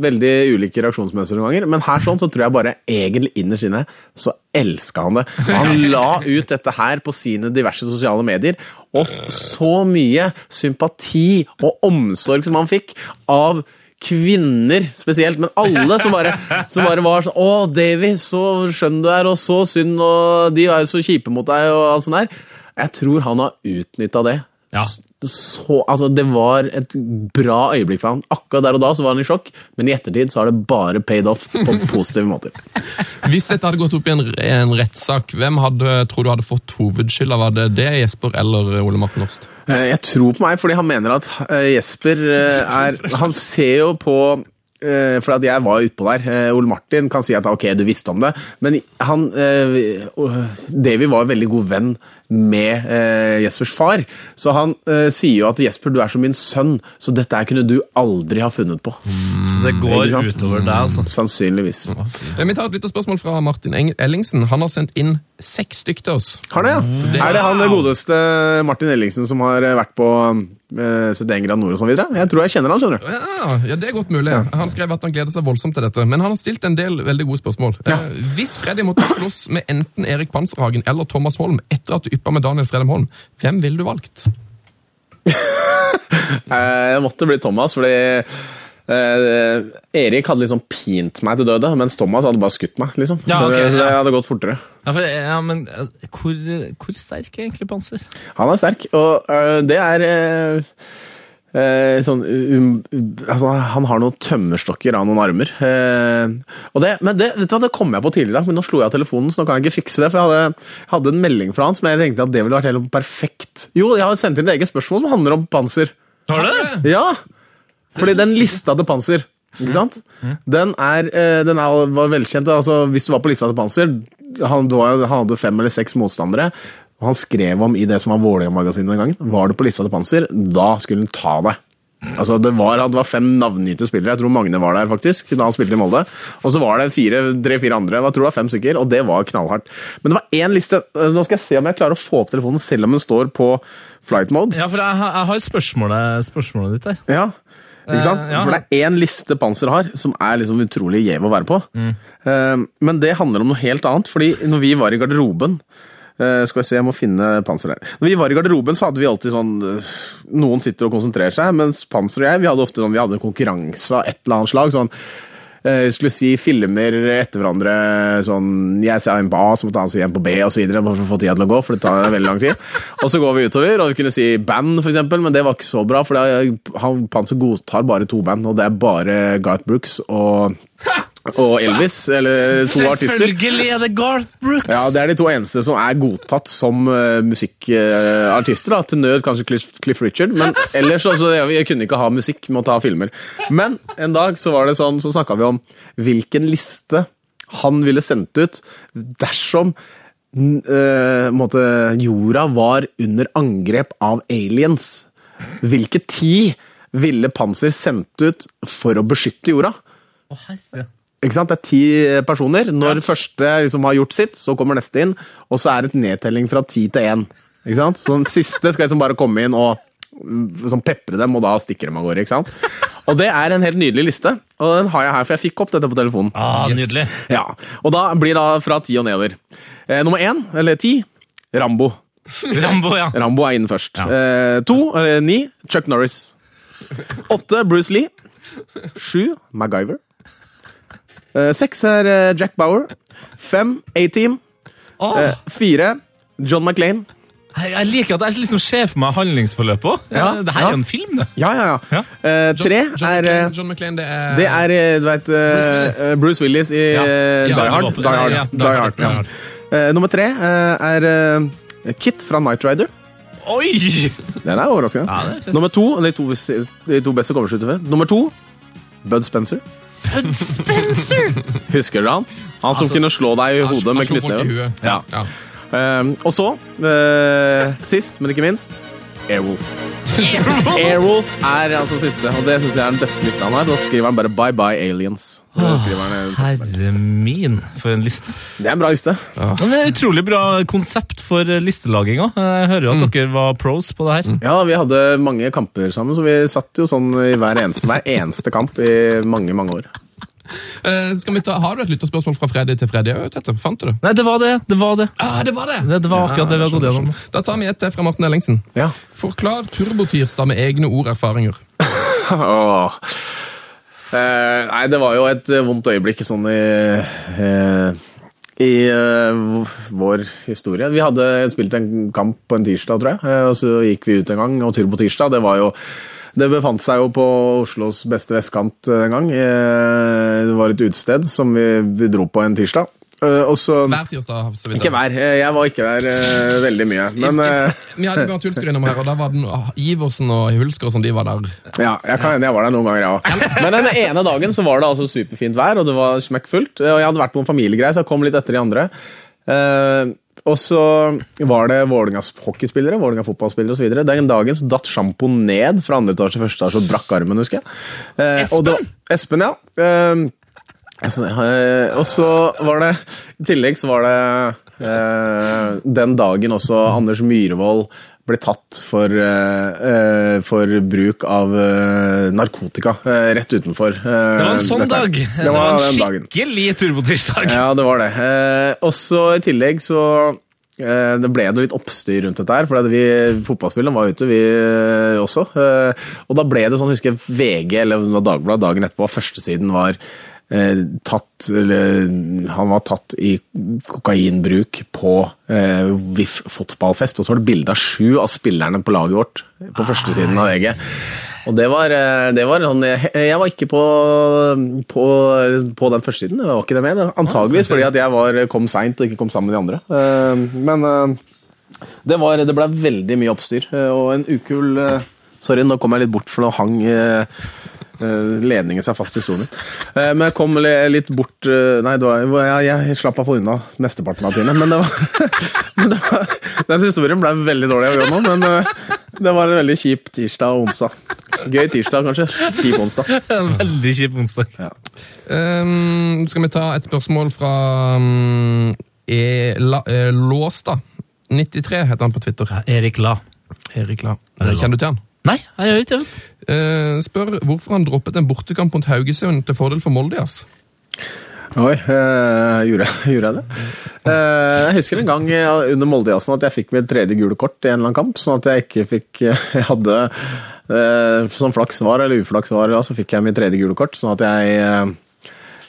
veldig ulike reaksjonsmønstre noen ganger. Men her sånn så tror jeg bare egentlig innerst inne så elska han det. Han la ut dette her på sine diverse sosiale medier, og så mye sympati og omsorg som han fikk av kvinner spesielt, men alle som bare, som bare var sånn Å, Davy, så skjønn du er, og så synd, og de er jo så kjipe mot deg, og alt sånt der. Jeg tror han har utnytta det. Ja. Så, altså, det var et bra øyeblikk for han. Akkurat der og da så var han i sjokk, men i ettertid så har det bare paid off på positive måter. Hvis dette hadde gått opp i en, en rettssak, hvem hadde, tror du hadde fått hovedskylda? Var det det, Jesper eller Ole Martin Åst? Eh, Jeg tror på meg, fordi han mener at eh, Jesper eh, er Han ser jo på eh, for at jeg var utpå der. Eh, Ole Martin kan si at ok, du visste om det, men han eh, Davy var veldig god venn med eh, Jespers far, så han eh, sier jo at Jesper, du er som min sønn, så dette her kunne du aldri ha funnet på. Så det går utover deg, altså. Sannsynligvis. Eh, Vi tar et lite spørsmål fra Martin Ellingsen. Han har sendt inn seks stykk til oss. Har det, ja? Er det han det godeste Martin Ellingsen som har eh, vært på eh, 71 grad nord og sånn videre? Jeg tror jeg kjenner han, skjønner du. Ja, ja, det er godt mulig. Han skrev at han gleder seg voldsomt til dette. Men han har stilt en del veldig gode spørsmål. Eh, Hvis Freddy måtte slåss med enten Erik Panserhagen eller Thomas Holm etter at du yppa med Daniel Fredheim Holm, hvem ville du valgt? Eh, Jeg måtte bli Thomas, fordi eh, Erik hadde liksom pint meg til døde, mens Thomas hadde bare skutt meg. liksom. Ja, ok, så det ja. hadde gått fortere. Ja, for, ja, men eh, hvor, hvor sterk er egentlig Panser? Han er sterk, og øh, det er øh, øh, sånn um, altså, Han har noen tømmerstokker av noen armer. Eh, og det, men det, vet du hva, det kom jeg på tidligere, men nå slo jeg av telefonen, så nå kan jeg ikke fikse det. For jeg hadde, hadde en melding fra han som jeg tenkte at det ville vært helt perfekt. Jo, jeg har sendt inn et eget spørsmål som handler om panser. Har du? Ja! Fordi den lista til panser ikke sant? Den, er, eh, den er, var velkjent. Altså, hvis du var på lista til panser han, han hadde fem eller seks motstandere, han skrev om i det som var Vålerenga-magasinet den gangen. Var du på lista til panser, da skulle han ta deg. Altså, det var, det var fem navngitte spillere. Jeg tror Magne var der, faktisk, da han spilte i Molde. Og så var det tre-fire andre. Jeg tror det var fem stykker, og det var knallhardt. Men det var én liste. Nå skal jeg se om jeg klarer å få opp telefonen, selv om den står på flight mode. Ja, for jeg, har- jeg har spørsmålet, spørsmålet ditt der. Ja, ikke sant? Eh, ja. For det er én liste Panser har, som er liksom utrolig gjev å være på. Mm. Eh, men det handler om noe helt annet, fordi når vi var i garderoben skal vi se, jeg må finne Panser her. Når vi var i garderoben, så hadde vi alltid sånn eh, Noen sitter og konsentrerer seg, mens Panser og jeg vi hadde ofte sånn, vi hadde en konkurranse av et eller annet slag. sånn jeg vi skulle si filmer etter hverandre. sånn, Jeg ser en på A, så måtte han si en på B, videre, bare for å få tida til å gå. for det tar veldig lang tid. Og så går vi utover, og vi kunne si band, for eksempel, men det var ikke så bra. For er- Panser godtar bare to band, og det er bare Garth Brooks og, og Elvis. Eller to artister. Selvfølgelig er det Garth Brooks! Ja, Det er de to eneste som er godtatt som uh, musikkartister. da, Til nød kanskje Cliff, Cliff Richard, men ellers altså, jeg, kunne ikke ha musikk, måtte ha filmer. Men en dag så var det sånn, så snakka vi om hvilken liste han ville sendt ut dersom uh, måtte, jorda var under angrep av aliens. Hvilke ti ville Panser sendt ut for å beskytte jorda? Å, herre. Ikke sant? Det er ti personer. Når første liksom har gjort sitt, så kommer neste inn, og så er det et nedtelling fra ti til én. Ikke sant? Så den siste skal liksom bare komme inn og sånn pepre dem, og da stikker de av gårde. ikke sant? Og det er en helt nydelig liste, og den har jeg her, for jeg fikk opp dette på telefonen. Ah, Nydelig. Ja, Og da blir det fra ti og nedover. Eh, nummer én, eller ti, Rambo. Rambo, ja. Rambo er inne først. Ja. Eh, to, eller ni, Chuck Norris. Åtte, Bruce Lee. Sju, MacGyver. Eh, seks er eh, Jack Bauer. Fem, A-Team. Oh. Fire, John McLean. jeg, jeg liker at jeg liksom ser for meg handlingsforløpet òg. Ja, det her ja. er jo en film, det. Ja, ja, ja. Ja. Eh, John, tre John, er McClane, eh, John McLean, det er Det er, du vet Bruce, Willis. Bruce Willis i Ja. Die Hard. Die Hard. Ja, Die Hard, Die. Hard. Eh, nummer tre er Kit fra Night Rider. Oi! Den er overraskende. Ja, det er. Nummer to, de to, de to beste slutt. Nummer to, Bud Spencer. Bud Spencer! Husker du han? Han som Altså, kunne slå deg i hodet med han slo folk i knyttneve. huet. Ja. Ja. Uh, og så, uh, sist, men ikke minst, Airwolf. Airwolf er altså siste, og det syns jeg er den beste lista han har. Da skriver han bare 'Bye Bye Aliens'. Der. Herre min, for en liste. Det er en bra liste. Ja. det er utrolig bra konsept for listelaginga. listelaging òg. Jeg hører at dere var pros på det her. Ja, vi hadde mange kamper sammen, så vi satt jo sånn i hver eneste, hver eneste kamp i mange, mange år. Eh, skal vi ta, har du et lytterspørsmål fra Freddy til Freddy? òg, Tete? Fant du det? Nei, det var det. Det var det. Ah, det var det! Det, det var akkurat det vi har gått gjennom. Da tar vi et til fra Morten Ellingsen. Ja. Forklar Turbotirsdag med egne ord og erfaringer. Åh. Eh, nei, det var jo et eh, vondt øyeblikk sånn i eh, i uh, vår historie. Vi hadde spilt en kamp på en tirsdag, tror jeg, eh, og så gikk vi ut en gang og tur på tirsdag. Det var jo det befant seg jo på Oslos beste vestkant en gang. Eh, Det var et utested som vi, vi dro på en tirsdag. Eh, Og Hver tirsdag. så vidt Ikke hver. Jeg var ikke der eh, veldig mye. Men Vi hadde vi Hulsker innom her, og da var det noe- Iversen og Hulsker og sånn, de var der. ja, jeg kan hende jeg var der noen ganger, jeg òg. Men den ene dagen så var det altså superfint vær, og det var smekkfullt. Og jeg hadde vært på en familiegreie, så jeg kom litt etter de andre. Og så var det Vålerengas hockeyspillere, Vålinga fotballspillere osv. Den dagen så datt sjampo ned fra andre etasje til første etasje og brakk armen, husker jeg. Eh, og Da, Espen, ja. Eh, altså, eh, og så var det I tillegg så var det eh, den dagen også Anders Myhrvold ble tatt for, eh, for bruk av uh, narkotika uh, rett utenfor. Det var en sånn dette her. dag. Det var, en skikkelig turbotirsdag. Ja, det var det. Og så i tillegg så det ble det litt oppstyr rundt dette her, for vi, fotballspillerne var ute, vi også. Og da ble det sånn, husker jeg VG eller Dagbladet dagen etterpå, førstesiden var eh, tatt eller, Han var tatt i kokainbruk på eh, VIF fotballfest, og så var det bilde av sju av spillerne på laget vårt på førstesiden av VG. Og det var, eh, det var sånn Jeg jeg var ikke på, på, på den første siden. Jeg var ikke det med. Antageligvis fordi at jeg var, kom seint og ikke kom sammen med de andre. Eh, Men eh, det, var, det ble veldig mye oppstyr, og en ukul Sorry, nå kom jeg litt bort, for nå hang ledningen seg fast i stolen. Eh, Men jeg kom litt bort eh, Nei, det var, jeg, jeg slapp iallfall få unna mesteparten av tiden. Men, det var, men det var, den historien ble veldig dårlig å gjøre nå, men eh, det var en veldig kjip tirsdag og onsdag. Gøy tirsdag, kanskje. Kjip onsdag. Veldig kjip onsdag. Um, skal vi ta et spørsmål fra um, e, la, e, Låstad. 93 heter han på Twitter. Ja, Erik La. Erik La. Kjenner du til han? Nei, jeg gjør ikke det. Eh, spør hvorfor han droppet en bortekamp mot Haugesund til fordel for Moldias. Oi, øh, gjorde, jeg, gjorde jeg det? Uh, jeg husker en gang eh, under Moldejazzen at jeg fikk mitt tredje gule kort i en eller annen kamp, sånn at jeg ikke fikk Jeg hadde uh, Som flaks var, eller uflaks var, ja, så fikk jeg mitt tredje gule kort, sånn at jeg eh,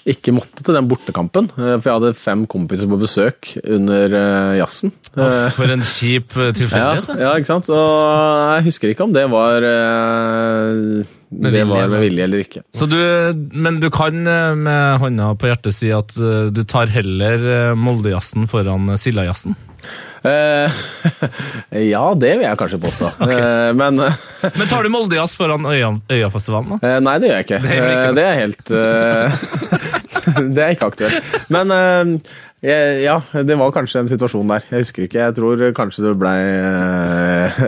ikke måtte til den bortekampen. eh, For jeg hadde fem kompiser på besøk under eh, jazzen. Eh, For en kjip tilfeldighet. ja, ja, ikke sant? Og jeg husker ikke om det var Det var med vilje eller ikke. Så du, men du kan med hånda på hjertet si at du tar heller Moldejazzen foran Sildajazzen? Eh, ja, det vil jeg kanskje påstå. Eh, men Men tar du Moldejazz foran Øya, Øyafestivalen, da? Eh, nei, det gjør jeg ikke. Det ikke, det er helt Det er ikke aktuelt. Men ja, det var kanskje en situasjon der. Jeg husker ikke. Jeg tror kanskje det blei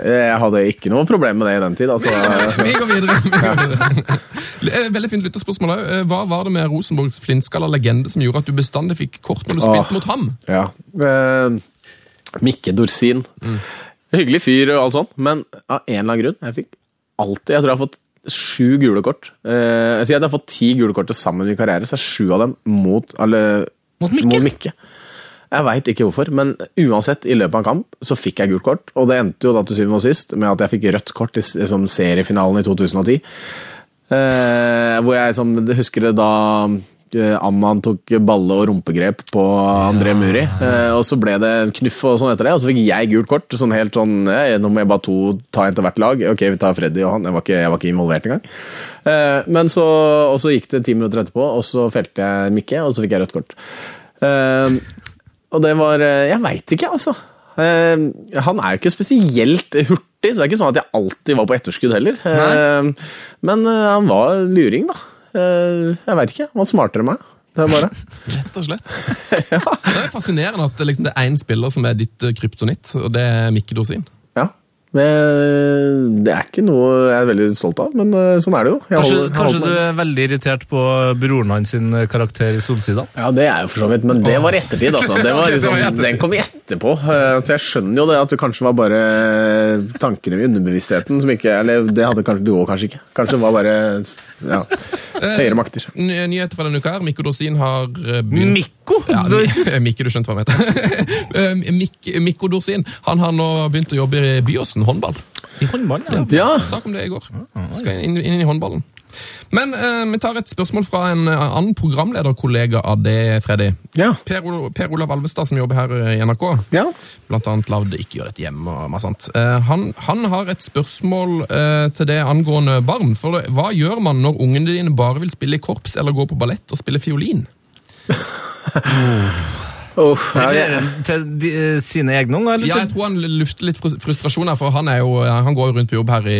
Jeg hadde ikke noe problem med det i den tid. Altså. Vi går videre. Vi går videre. Veldig fint lytterspørsmål òg. Hva var det med Rosenborgs flintskalla legende som gjorde at du bestandig fikk kort når du spilte mot ham? Ja. Eh, Mikke Dorsin. Hyggelig fyr og alt sånt, men av en eller annen grunn Jeg fikk alltid Jeg tror jeg har fått sju gule kort. Eh, jeg sier at jeg har fått ti gule kort til sammen i karriere, så er sju av dem mot, eller, Mot Mikke? Jeg veit ikke hvorfor, men uansett, i løpet av en kamp så fikk jeg gult kort. Og det endte jo da til syvende og sist med at jeg fikk rødt kort i s- som seriefinalen i 2010. Eh, hvor jeg som, husker det da eh, han tok balle- og rumpegrep på André Muri. Eh, og så ble det knuff og sånn etter det, og så fikk jeg gult kort. Sånn helt sånn eh, Nå må jeg bare to ta en til hvert lag. Ok, vi tar Freddy og han. Jeg var ikke, jeg var ikke involvert engang. Men så, og så gikk det ti minutter etterpå, og så felte jeg Mikke, og så fikk jeg rødt kort. Og det var Jeg veit ikke, altså. Han er jo ikke spesielt hurtig, så det er ikke sånn at jeg alltid var på etterskudd heller. Eh, men han var luring, da. Eh, jeg veit ikke. Han var smartere enn meg. Det er bare Rett og slett. Det er fascinerende at det, liksom, det er én spiller som er ditt eh, kryptonitt, og det er Mikke Dorsin. Ja. Det, det er ikke noe jeg er veldig stolt av, men eh, sånn er det jo. Jeg Kanskje, holder- jeg kanskje du er veldig irritert på broren hans sin karakter i Solsida? Ja, det er jo for så vidt, men det var i ettertid, altså. Det var liksom, den kom etterpå. Så jeg skjønner jo det at det kanskje var bare tankene i underbevisstheten som ikke Eller det hadde kanskje du òg, kanskje ikke. Kanskje det var bare ja, høyere makter. Ny- Nyheter fra denne uka her. Mikko Dorsin har eh, begynt Mikko! Ja, Mikke, du skjønte hva jeg mente. Eh, Mik Mikko Dorsin han har nå begynt å jobbe i Byåsen håndball. I håndball, ja. Ja, Sak om det i går. Skal inn, inn i håndballen. Men eh, vi tar et spørsmål fra en eh, annen programlederkollega av det, Freddy. Ja. Per, Ol per Olav Alvestad, som jobber her i NRK. Ja. Blant annet lagd Ikke gjør dette hjemme og masse annet. Eh, han, han har et spørsmål eh, til det angående barn. For det, hva gjør man når ungene dine bare vil spille i korps eller gå på ballett og spille fiolin? Ja, jeg, til de, eh, sine egne unger? eller Ja, jeg tror han lufter litt frustrasjon her, for han, er jo, han går jo rundt på jobb her i,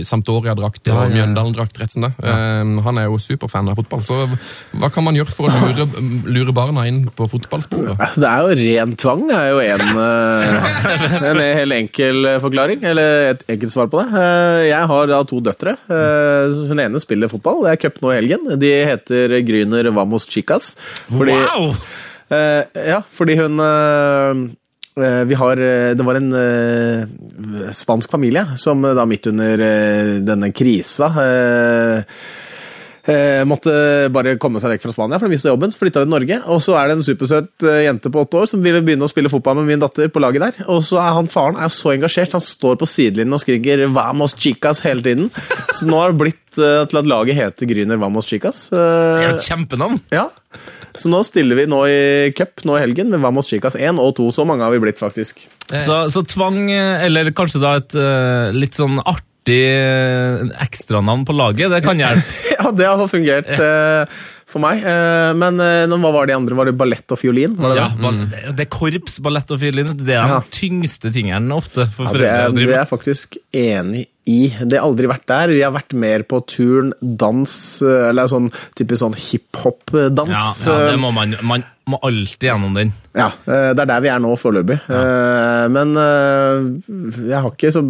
i Sampdoria-drakt og ja, ja. Mjøndalen-drakt. rett som det. Eh, han er jo superfan av fotball, så hva kan man gjøre for å lure, lure barna inn på fotballsporet? Altså, det er jo ren tvang, det er jo en, eh, en helt enkel eh, forklaring, eller et enkelt svar på det. Eh, Jeg har da to døtre. Eh, Hun ene spiller fotball, det er cup nå i helgen. De heter Gryner Vamos Chicas. Fordi, Wow! Eh, ja, fordi hun eh, eh, vi har, Det var en spansk familie som da midt under denne krisa måtte bare komme seg vekk fra Spania, for de mistet jobben. Så flytta de til Norge. Og så er det en supersøt jente på åtte år som ville begynne å spille fotball med min datter på laget der. Og så er han faren er så engasjert, han står på sidelinjen og skriker 'Vamos chicas' hele tiden. Så nå har det blitt til at laget heter Gryner Vamos chicas. Det er et kjempenavn. ja. Så nå stiller vi nå i cup nå i helgen med Vamos Chicas 1 og 2. Så mange har vi blitt, faktisk. Så, så tvang, eh, eller kanskje da et eh, litt sånn artig eh, ekstranavn på laget, det kan hjelpe. Ja, det har fungert eh, for meg. Eh, men eh, hva var de andre? Var det ballett og fiolin? Var det Ja, det? ball- det, det er korps, ballett og fiolin. Det er de Ja. tyngste tingene ofte for Ja, det, foreldre er, å det er jeg faktisk enig i. Det har aldri vært der. Vi har vært mer på turn, dans, eh, eller sånn typisk sånn hiphop-dans. Ja, ja, det må man, man må alltid gjennom den. Ja, det er der vi er nå foreløpig. Ja. Men jeg har ikke så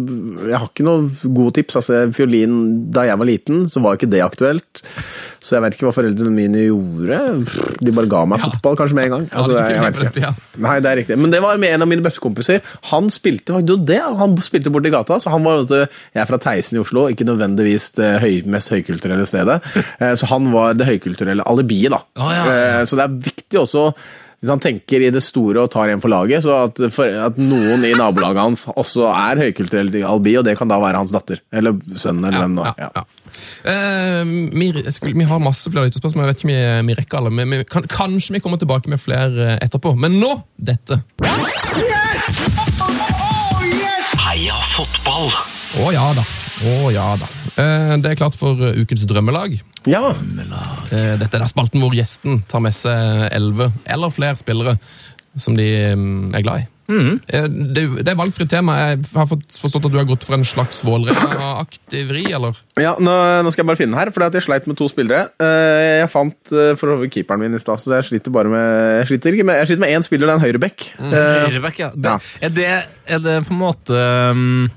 Jeg har ikke noe gode tips. Altså, fiolin da jeg var liten, så var ikke det aktuelt. Så jeg vet ikke hva foreldrene mine gjorde. De bare ga meg Ja. fotball kanskje med en gang. Altså, ja, jeg, vet ikke. Nei, det er riktig. Men det var med en av mine bestekompiser. Han spilte faktisk- det, han spilte borti gata, så han var Jeg er fra Theisen i Oslo, ikke nødvendigvis det høy, mest høykulturelle stedet. Eh, Så han var det høykulturelle alibiet, da. Ah, ja, ja. Eh, Så det er viktig også hvis han tenker i det store og tar en for laget, så at, for, at noen i nabolaget hans også er høykulturell albi, og det kan da være hans datter. Eller sønnen, eller hvem Ja, var. Ja. ja. Eh, vi, skulle, vi har masse flere lyttespørsmål, jeg vet ikke om vi, vi rekker alle. Men vi, kan, kanskje vi kommer tilbake med flere eh, etterpå. Men nå dette! Heia fotball! Å ja da. Å ja da. Eh, det er klart for eh, ukens drømmelag. ja. Eh, dette er da spalten hvor gjesten tar med seg elleve eller flere spillere som de mm, er glad i. Mm. det, det er valgfritt tema. Jeg har forstått at du har gått for en slags Vålerenga-aktig vri, eller? Ja, nå, nå skal jeg bare finne den her, for jeg sleit med to spillere. Eh, Jeg fant for over keeperen min i stad, så jeg sliter bare med Jeg sliter ikke med, jeg sliter med én spiller, det er en høyreback. Eh, Høyreback, ja. Det, ja. Er, det, er det på en måte um,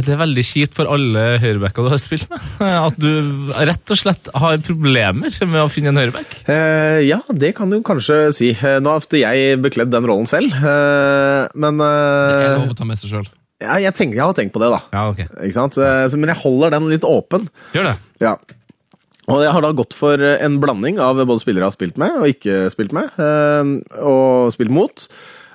Er det veldig kjipt for alle høyrebacker du har spilt med? At du rett og slett har problemer med å finne en høyreback? eh, ja, det kan du kanskje si. Eh, Nå har jeg bekledd den rollen selv, eh, men Det er eh, lov å ta med seg sjøl. ja, jeg, tenker, jeg har tenkt på det, da. Ja, okay. Ikke sant? Eh, Men jeg holder den litt åpen. Gjør det. Ja. Og jeg har da gått for en blanding av både spillere jeg har spilt med og ikke spilt med, eh, og spilt mot,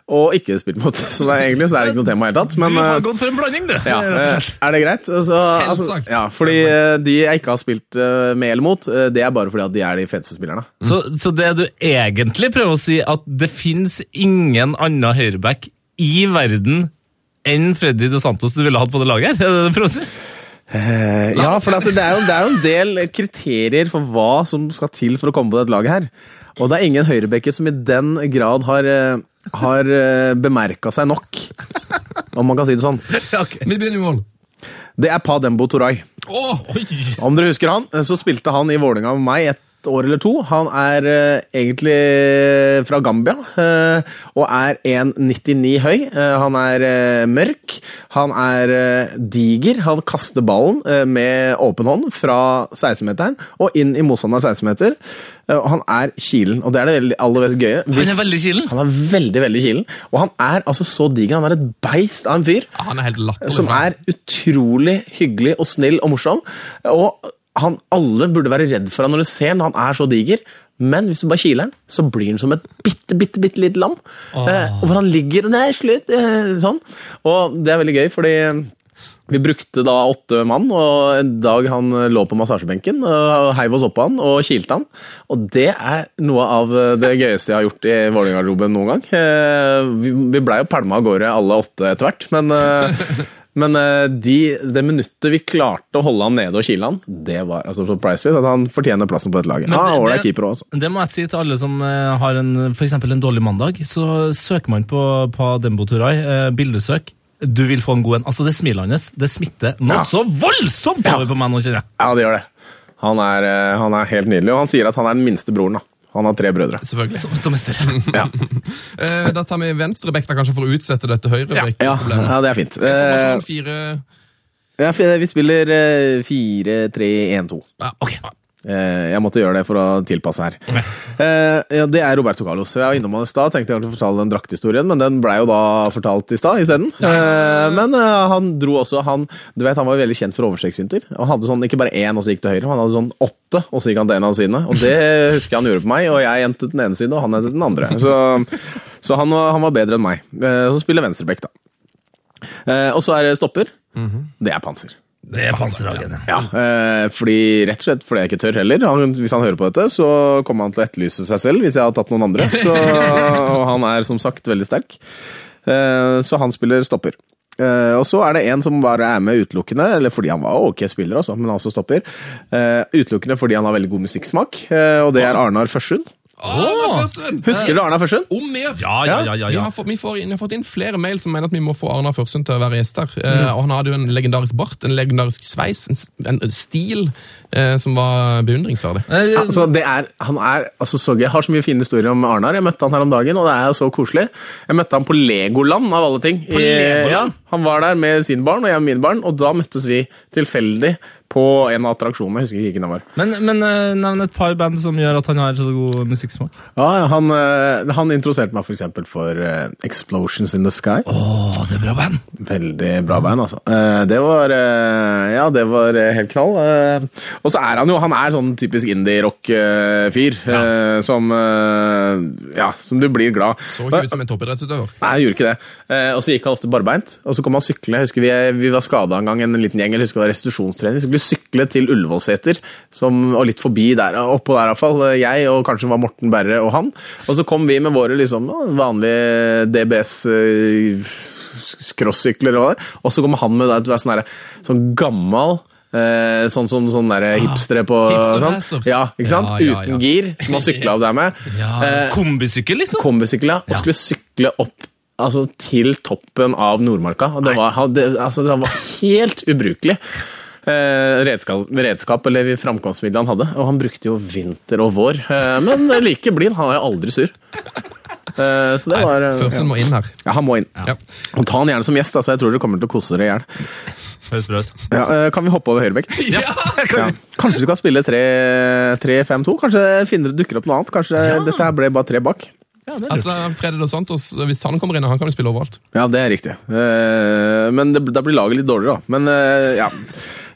og ikke spilt mot. Så det er, egentlig så er det ikke noe tema i det hele tatt. Men, du har eh, gått for en blanding, du! ja, eh, er det greit? Altså, altså, ja, fordi eh, de jeg ikke har spilt med eller mot, det er bare fordi at de er de feteste spillerne. Så, så det du egentlig prøver å si, at det fins ingen annen høyreback i verden enn Freddy Dos Santos du ville hatt på det laget her? Er det det du prøver å si? Eh, ja, for det, er jo, det er jo en del kriterier for hva som skal til for å komme på dette laget her. Og det er ingen høyrebacker som i den grad har, har bemerka seg nok, om man kan si det sånn. Okay. Vi begynner i mål. Det er Pa Dembo Toray. Oh, Om dere husker han, så spilte han i Vålerenga med meg et år eller to. Han er eh, egentlig fra Gambia eh, og er 1,99 høy. Eh, han er eh, mørk, han er eh, diger. Han kaster ballen eh, med åpen hånd fra 16-meteren og inn i motstanders 16-meter. Eh, og han er kilen, og det er det aller mest gøye. Han er veldig kilen? Han er veldig, veldig kilen. Og han er altså så diger. Han er et beist av en fyr Ja, han er som er utrolig hyggelig og snill og morsom. Og han, alle burde være redd for han når du ser han, han er så diger. Men hvis du bare kiler han, så blir han som et bitte, bitte, bitte lite lam. Eh, og hvor han ligger og er slutt, eh, sånn. Og det er veldig gøy, fordi Vi brukte da åtte mann, og en dag han lå på massasjebenken, og heiv oss oppå han og kilte han. Og det er noe av det gøyeste jeg har gjort i Vålerenga-garderoben noen gang. Eh, Vi vi blei jo pælma av gårde alle åtte etter hvert, men, eh, men eh, de, det minuttet vi klarte å holde han nede og kile han, det var altså så Pricey. at Han fortjener plassen på dette laget. Men Ja, det- keeper også. Det må jeg si til alle som eh, har en, for en dårlig mandag. Så søker man på, på Dembo Turai, eh, bildesøk. Du vil få en god en. Altså, det smilet hans det smitter noe Ja. så voldsomt over på meg nå, kjenner jeg. Ja, det gjør det. Han er, han er helt nydelig, og han sier at han er den minste broren. da. Han har tre brødre. Selvfølgelig. Som, som er større. Ja, Eh, da tar vi venstrebekk da, kanskje for å utsette dette ja, høyrebekk-problemet. ja det er fint. Eh, fire ja, vi spiller eh, 4-3-1-2. ja, Ok. Eh, Jeg måtte gjøre det for å tilpasse her. Eh, Ja, det er Roberto Carlos. Jeg var innom han i stad, tenkte jeg å fortelle den drakthistorien, men den blei jo da fortalt i stad isteden. Eh, Men han dro også han, Du vet, han var veldig kjent for overstreksfinter. Han hadde sånn ikke bare én, og så gikk til høyre, han hadde sånn åtte, og så gikk han til en av sine. Og det husker jeg han gjorde på meg, og jeg endte den ene siden, og han endte den andre. Så, så han, han var bedre enn meg. Så spiller venstrebekk, da. Og så er det stopper. Det er Panser. Det er panserhagen. Ja, eh, fordi, rett og slett fordi jeg ikke tør heller. Han, hvis han hører på dette, så kommer han til å etterlyse seg selv hvis jeg har tatt noen andre. Så, og han er som sagt veldig sterk. Eh, så han spiller stopper. Eh, og så er det en som bare er med utelukkende, eller fordi han var ok spiller, også, men også stopper. Eh, utelukkende fordi han har veldig god musikksmak, eh, og det er Arnar Førsund. Arne Førsund! Husker du Arna Førsund? Om mer! Ja, ja, ja. ja, Vi, har fått, vi, får inn, vi har fått inn flere mail som mener at vi må få Arna Førsund til å være gjest her. Eh, og Han hadde jo en legendarisk bart, en legendarisk sveis, en, en stil eh, som var beundringsverdig. Altså, det er, han er altså, så gøy. Jeg har så mye fine historier om Arnar. Jeg møtte han her om dagen, og det er jo så koselig. Jeg møtte han på Legoland, av alle ting. På Legoland? ja, han var der med sine barn, og jeg med mine barn, og da møttes vi tilfeldig på en av attraksjonene. Jeg husker ikke hvilken det var. Men, men eh, nevn et par band som gjør at han har så god musikksmak. Ja, han, eh, han introduserte meg for eksempel for eh, Explosions in the Sky. Oh, det er bra band! Veldig bra band, altså. Det var Ja, det var helt knall. Og så er han jo Han er sånn typisk indie-rock-fyr. Som eh, Ja, som du blir glad. Så ikke ut som en toppidrettsutøver. Nei, han gjorde ikke det. Og så gikk han ofte barbeint. Og så kom han syklende. Jeg husker Vi, vi var skada en gang, en liten gjeng. Jeg husker det var restitusjonstrening. Skulle sykle til Ullevålseter, og litt forbi der, oppå der iallfall. Jeg og kanskje var Morten Berre og han. Og så kom vi med våre liksom vanlige DBS eh, crossykler og der. Og så kommer han med det, sånn, der, sånn gammal eh, Sånn som sånn der hipstere på sånn. Ja, ikke sant? Ja, ja, ja. Uten gir, som har sykla av der med. Eh, Kombisykkel, liksom. kombisykkel, ja, og skulle sykle opp altså, til toppen av Nordmarka. Det, var, det, altså, det var helt ubrukelig. Eh, redskap, redskap eller framkomstmiddel han hadde. Og han brukte jo vinter og vår. Eh, men like blid. Han er aldri sur. Eh, så det var Førsund må inn her. ja, Han må inn. Ja. Og ta han gjerne som gjest. Altså, jeg tror dere kommer til å kose dere i hjel. Høres bra ut. Ja, kan vi hoppe over høyrebekk? Ja, Ja. Kanskje du kan spille 3-5-2? Kanskje finner, dukker opp noe annet? Kanskje dette her ble bare tre bak? ja, det. Altså, Fredrik Dos Santos, hvis han kommer inn, han kan jo spille overalt. Ja, det er riktig. Eh, men det, da blir laget litt dårligere, da. Men ja.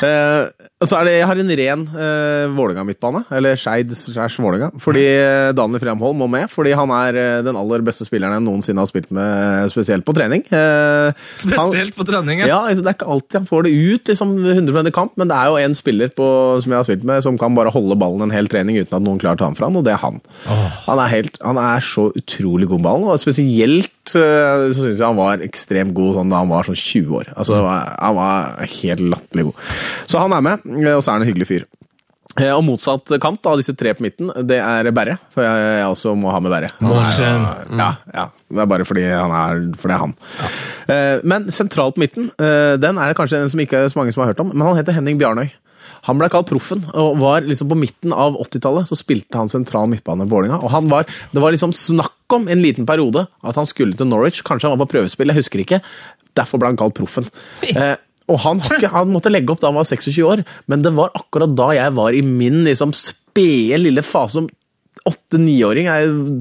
Eh, så er det, Jeg har en ren uh, Vålerenga-midtbane, eller Skeid slash Vålerenga. Fordi eh, Daniel Fremholm må med, fordi han er eh, den aller beste spilleren jeg noensinne har spilt med, spesielt på trening. Eh, han, Spesielt på trening. ja, altså, Det er ikke alltid han får det ut liksom 100 kamp, men det er jo en spiller på, som jeg har spilt med, som kan bare holde ballen en hel trening uten at noen klarer å ta den fra han, og det er han. Han, er helt, han er så utrolig god med ballen, og spesielt uh, så syns jeg han var ekstremt god sånn, da han var sånn 20 år. Altså, Han var helt latterlig god. Så han er med, eh, og så er han en hyggelig fyr. Eh, Og motsatt kant av disse tre på midten, det er Berre. For jeg, jeg også må ha med Berre. Er, ja, ja, det er bare fordi han er, for det er han. Ja. Men sentralt på midten, eh, den er det kanskje en som ikke er så mange som har hørt om, men han heter Henning Bjarnøy. Han ble kalt Proffen, og var liksom på midten av 80-tallet så spilte han sentral midtbane i Vålinga, Og han var, det var liksom snakk om en liten periode at han skulle til Norwich. Kanskje han var på prøvespill, jeg husker ikke. Derfor ble han kalt Proffen. Eh, og han, ikke, han måtte legge opp da han var 26 år, men det var akkurat da jeg var i min liksom, spede lille fase som åtte-niåring,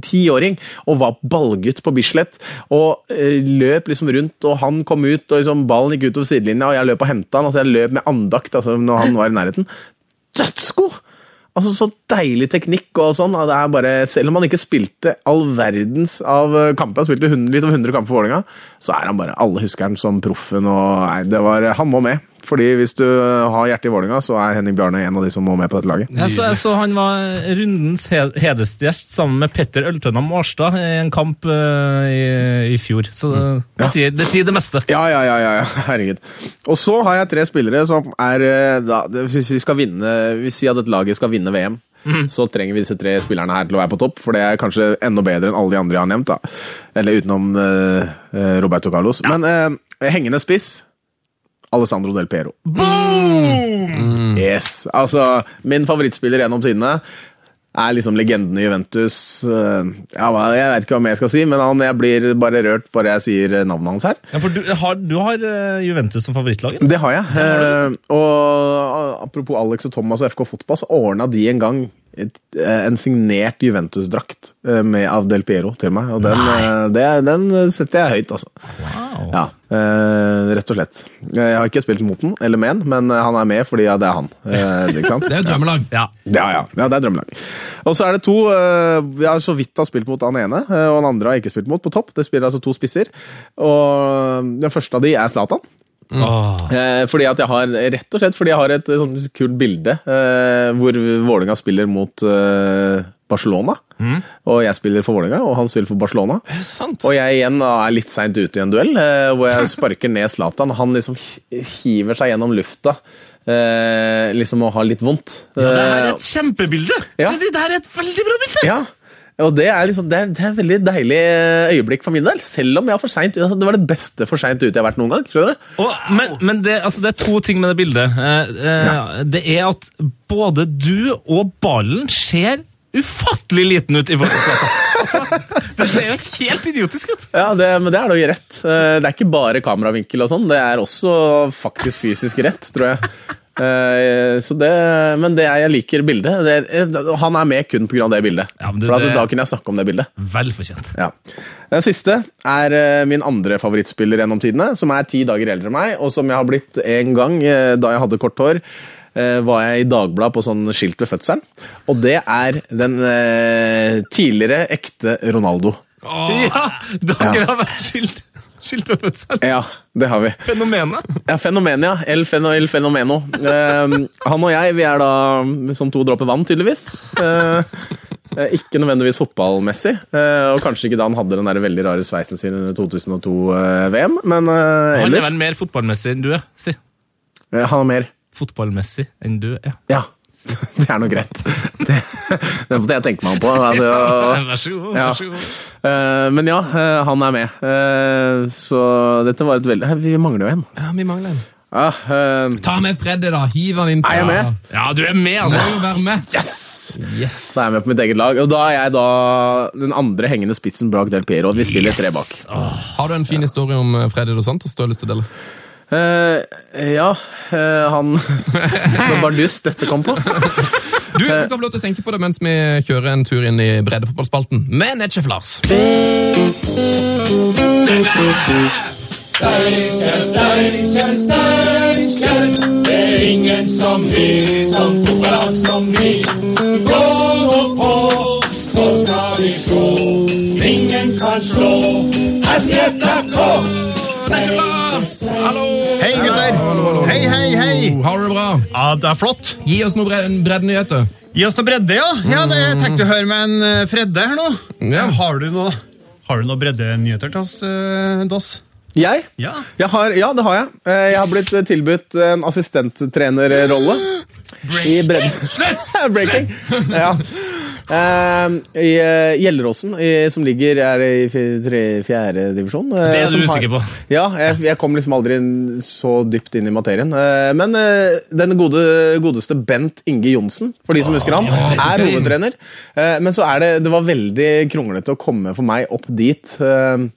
tiåring, og var ballgutt på Bislett. Og eh, løp liksom rundt, og han kom ut, og liksom, ballen gikk utover sidelinja, og jeg løp og henta han. altså Jeg løp med andakt altså, når han var i nærheten. Dødsgod! Altså, Så deilig teknikk og sånn. Det er bare, selv om han ikke spilte all verdens av eh, kamper, han spilte 100, litt over 100 kamper for Vålerenga, så er han bare Alle husker han som proffen. og nei, det var, Han må med. Fordi hvis du har hjertet i Vålerenga, så er Henning Bjarne en av de som må med på dette laget. Jeg så, jeg så han var rundens he- hedersgjest sammen med Petter Øltønna Mårstad i en kamp uh, i, i fjor. Så det, det, sier, det sier det meste. Ja, ja, ja, ja, ja, herregud. Og så har jeg tre spillere som er eh, da, Hvis vi skal vinne Vi sier at et laget skal vinne VM, så trenger vi disse tre spillerne her til å være på topp, for det er kanskje enda bedre enn alle de andre jeg har nevnt. da. Eller utenom eh, Roberto Carlos. Men uh, hengende spiss Alessandro Del Piero. Yes. Altså, min favorittspiller gjennom tidene er liksom legenden i Juventus. Eh, Ja, Jeg vet ikke hva mer jeg skal si, men han, jeg blir bare rørt bare jeg sier navnet hans her. Ja, for du har, du har eh, Juventus som favorittlag? Det har jeg. Eh, og apropos Alex og Thomas og FK Fotball, så ordna de en gang eh, en signert Juventus-drakt eh, med av Del Piero til meg. Og den, eh, det, den setter jeg høyt, altså. Wow. Ja, eh, rett og slett. Jeg har ikke spilt mot den, eller med den, men han er med fordi ja, det er han. Eh, ikke sant? Det er drømmelag. Ja. Ja, ja, ja, det er drømmelag. Og så er det to eh, Vi har så vidt har spilt mot han ene, eh, og den andre har jeg ikke spilt mot på topp. Det spiller altså to spisser. Og den første av de er Zlatan. Åh. Eh, fordi at jeg har, Rett og slett fordi jeg har et sånn kult bilde eh, hvor Vålerenga spiller mot eh, Barcelona. Og jeg spiller for Vålerenga, og han spiller for Barcelona. Sant? Og jeg igjen er litt seint ute i en duell, eh, hvor jeg sparker ned Zlatan. Han liksom hiver seg gjennom lufta. Eh, liksom å ha litt vondt. Ja, det her er Eh, et kjempebilde! Ja. Det, det her er et veldig bra bilde! Ja, og det er, liksom, det, er, det er veldig deilig øyeblikk for min del. Selv om jeg er for seint. Altså, det var det beste for seint ute jeg har vært noen gang. skjønner du? Og, men men det, altså, det er to ting med det bildet. Eh, eh, Det er at både du og ballen ser ufattelig liten ut i forhold til. Altså, det ser jo helt idiotisk ut. Ja, det, men det er da rett. Eh, Det er ikke bare kameravinkel og sånn, det er også faktisk fysisk rett, tror jeg. Eh, Så det, men det er, jeg liker bildet. Det er, han er med kun pga. det bildet. Ja, det- For at det- Da kunne jeg snakke om det bildet. Vel fortjent. Ja. Den siste er eh, min andre favorittspiller gjennom tidene, som er ti dager eldre enn meg, og som jeg har blitt en gang eh, da jeg hadde kort hår. eh, Var jeg i Dagbladet på sånn skilt ved fødselen. Og det er den eh, tidligere ekte Ronaldo. Åh, Ja, dere har vært skilt, skilt ved fødselen. Ja, det har vi. Fenomenet. Ja, Fenomenet, ja. El, feno, el Fenomeno. Eh, han og jeg vi er da som to dråper vann, tydeligvis. Eh, eh, ikke nødvendigvis fotballmessig, eh, og kanskje ikke da han hadde den der veldig rare sveisen sin under 2002-VM, men eh, Han er ellers vel mer fotballmessig enn du er, si. Han er mer Fotballmessig enn du er. Ja. Det er nå greit. Det, det måtte jeg tenke meg om på. Altså, Vær så god. ja. Vær så god. Eh, men ja, eh, han er med. Eh, så dette var et veldig Vi mangler jo en. Ja, vi mangler en. Ja, eh, Ta med Freddy, da. Hiv han inn på Er jeg med? Ja, du er med, altså. være med. yes! Yes. Da er jeg med på mitt eget lag. Og da er jeg da den andre hengende spissen bak Del Piero. Vi spiller tre bak. Har du en fin historie om Freddy Dos Santos du har lyst til å dele? Eh, ja, uh, han Så bardust dette kom på. Du, du kan få lov til å tenke på det mens vi kjører en tur inn i breddefotballspalten med Netchef Lars. Steinkjer, Steinkjer, Steinkjer. Det er ingen som vi, som fotballag som vi. Gå nå på, så skal vi slå. Ingen kan slå. Her sier FK. Hallo! Hei, gutter! Hallo, hallo, hallo. Hei, hei, hei! Har du det bra? Ja, det er flott. Gi oss noen bre breddenyheter. Gi oss noe bredde, ja. Ja, det jeg tenkte å høre med en eh, Fredde her nå. Ja. Har du noe, har du noe breddenyheter til oss, uh, Doss? Jeg? Ja. Jeg har, ja, det har jeg. Eh, Jeg har blitt tilbudt en assistenttrenerrolle. I bredden. Slutt! Breaking. Ja. Eh, I eh, Gjelleråsen, som ligger er i fjerde divisjon. eh, Det er du som usikker på. Ja, jeg, jeg kom liksom aldri så dypt inn i materien. Eh, Men den gode, godeste Bent Inge Johnsen, for de som husker han, er hovedtrener. Men så er det Det var veldig kronglete å komme for meg opp dit. eh,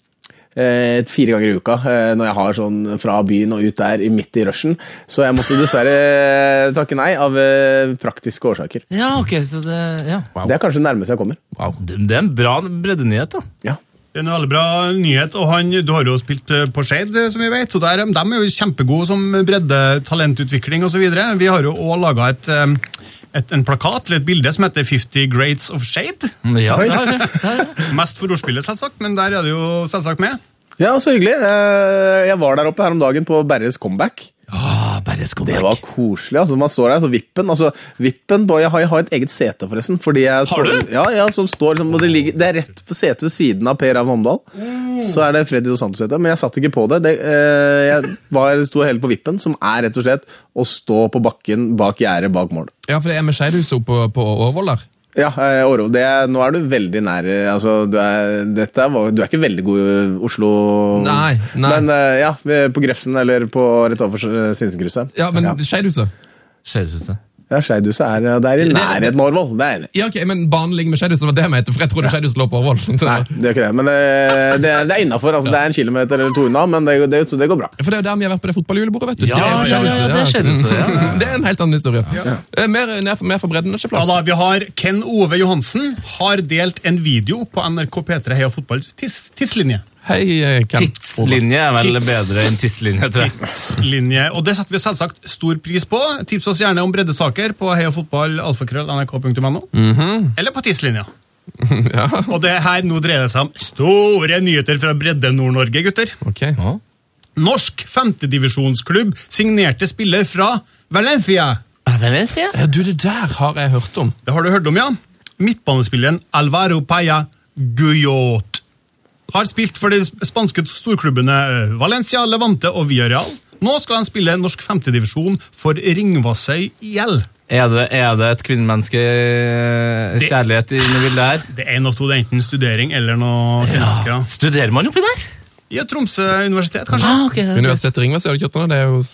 fire ganger i uka eh, når jeg har sånn fra byen og ut der midt i rushen. Så jeg måtte dessverre eh, takke nei av eh, praktiske årsaker. Ja, ok, så det Ja. Det er kanskje det nærmeste jeg kommer. Det, det er en bra breddenyhet, da. Ja. Det er en veldig bra nyhet, og han, du har jo spilt eh, på Skeid, eh, som vi vet. Og der, de er jo kjempegode som bredde, talentutvikling osv. Vi har jo òg laga et, eh, et, en plakat eller et bilde som heter 50 Grades of Shade. Ja, vi. Det har vi. Mest for ordspillet, selvsagt, men der er det jo selvsagt med. Ja, så hyggelig. Eh, Jeg var der oppe her om dagen på Berres comeback. Ah, Det var koselig. altså Man står der, så vippen altså vippen på, jeg, har, jeg har et eget sete, forresten. Fordi jeg Har du? Ja, ja, som står liksom, og det, ligger, det er rett på setet ved siden av Per Ravn Omdal. Så er det Freddy Dos Santos-sete, men jeg satt ikke på det. det eh, jeg var, sto helt på vippen, som er rett og slett å stå på bakken bak gjerdet bak mål. Ja, for det er med Skeidhuset oppe på, på Årvoll der. Ja, eh, Åro, det, nå er du veldig nær eh, altså, du, er, dette du er ikke veldig god i Oslo, Nei, nei. men eh, ja, på Grefsen eller på rett overfor Sinsenkrysset. Ja, men ja. Skeidhuset? Ja, Skeidhuset er, det er i nærheten av Årvoll. Det er enig. Ja, ok, men banen ligger med Skeidhuset, det var det jeg mente, for jeg trodde Skeidhuset lå på Årvoll. Nei, det er ikke det. Men det, det, er- det er innafor. Altså, Det er en kilometer eller to unna, men det, det, så det går bra. For det er jo der vi har vært på det fotballjulebordet, vet du. Ja, Det er ja, ja, ja, det er ja, ja. Det er en helt annen historie. Eh, Mer, mer, mer for bredden, ikke Ja, da, vi har Ken Ove Johansen har delt en video på NRK P3 Heia Fotballs tids, tidslinje. Hei, eh, Tidslinje er vel Tids- bedre enn tidslinje, tror jeg. Tidslinje, og Det setter vi selvsagt stor pris på. Tips oss gjerne om breddesaker på heiafotballalfakrøll.nrk.no. Eller på tidslinja. Ja, Og det her nå dreier det seg om store nyheter fra Bredde-Nord-Norge, gutter. Okay. Ja. Norsk femtedivisjonsklubb signerte spiller fra Valencia. Valencia? ja? Ja, du, det der har jeg hørt om. Det har du hørt om, ja? Midtbanespilleren Alvaro Paya Guyot har spilt for de spanske storklubbene eh, Valencia, Levante og Villarreal. Nå skal han spille norsk femtedivisjon for Ringvassøy IL. Er det, er det et kvinnemenneske eh, kjærlighet i det bildet her? Det er en av to, det er enten studering eller noe kvinnemennesker. Ja. Studerer man oppi der? I Tromsø universitet, kanskje. Ah, ok. Universitetet Ringvassøy, har du ikke det? Det er jo...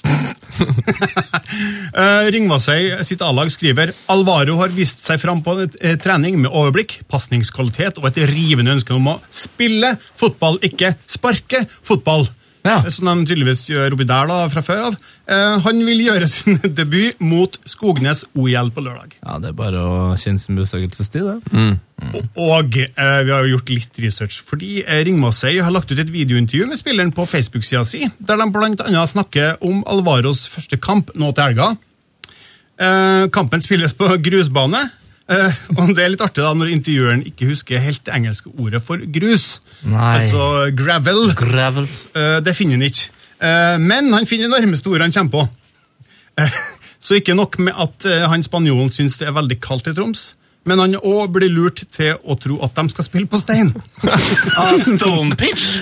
Eh, Ringvassøy sitt A-lag skriver Alvaro har vist seg fram på et, eh, trening med overblikk, pasningskvalitet og et rivende ønske om å spille fotball, ikke sparke fotball. Ja. Eh, Som de tydeligvis gjør oppi der da, fra før av. Eh, han vil gjøre sin debut mot Skognes OL på lørdag. Ja, det er bare å kjenne sin besøkelsestid, det. Og eh, vi har gjort litt research, fordi Ringmåsøy har lagt ut et videointervju med spilleren på Facebook-sida si, der de annet snakker om Alvaros første kamp nå til helga. Eh, kampen spilles på grusbane, eh, og det er litt artig da når intervjueren ikke husker helt det engelske ordet for grus. Nei. Altså gravel. Gravel. Eh, det finner han ikke. Eh, men han finner det nærmeste ordet han kommer på. Eh, så ikke nok med at eh, han spanjolen syns det er veldig kaldt i Troms, men han òg blir lurt til å tro at de skal spille på stein. Ah, Stone pitch?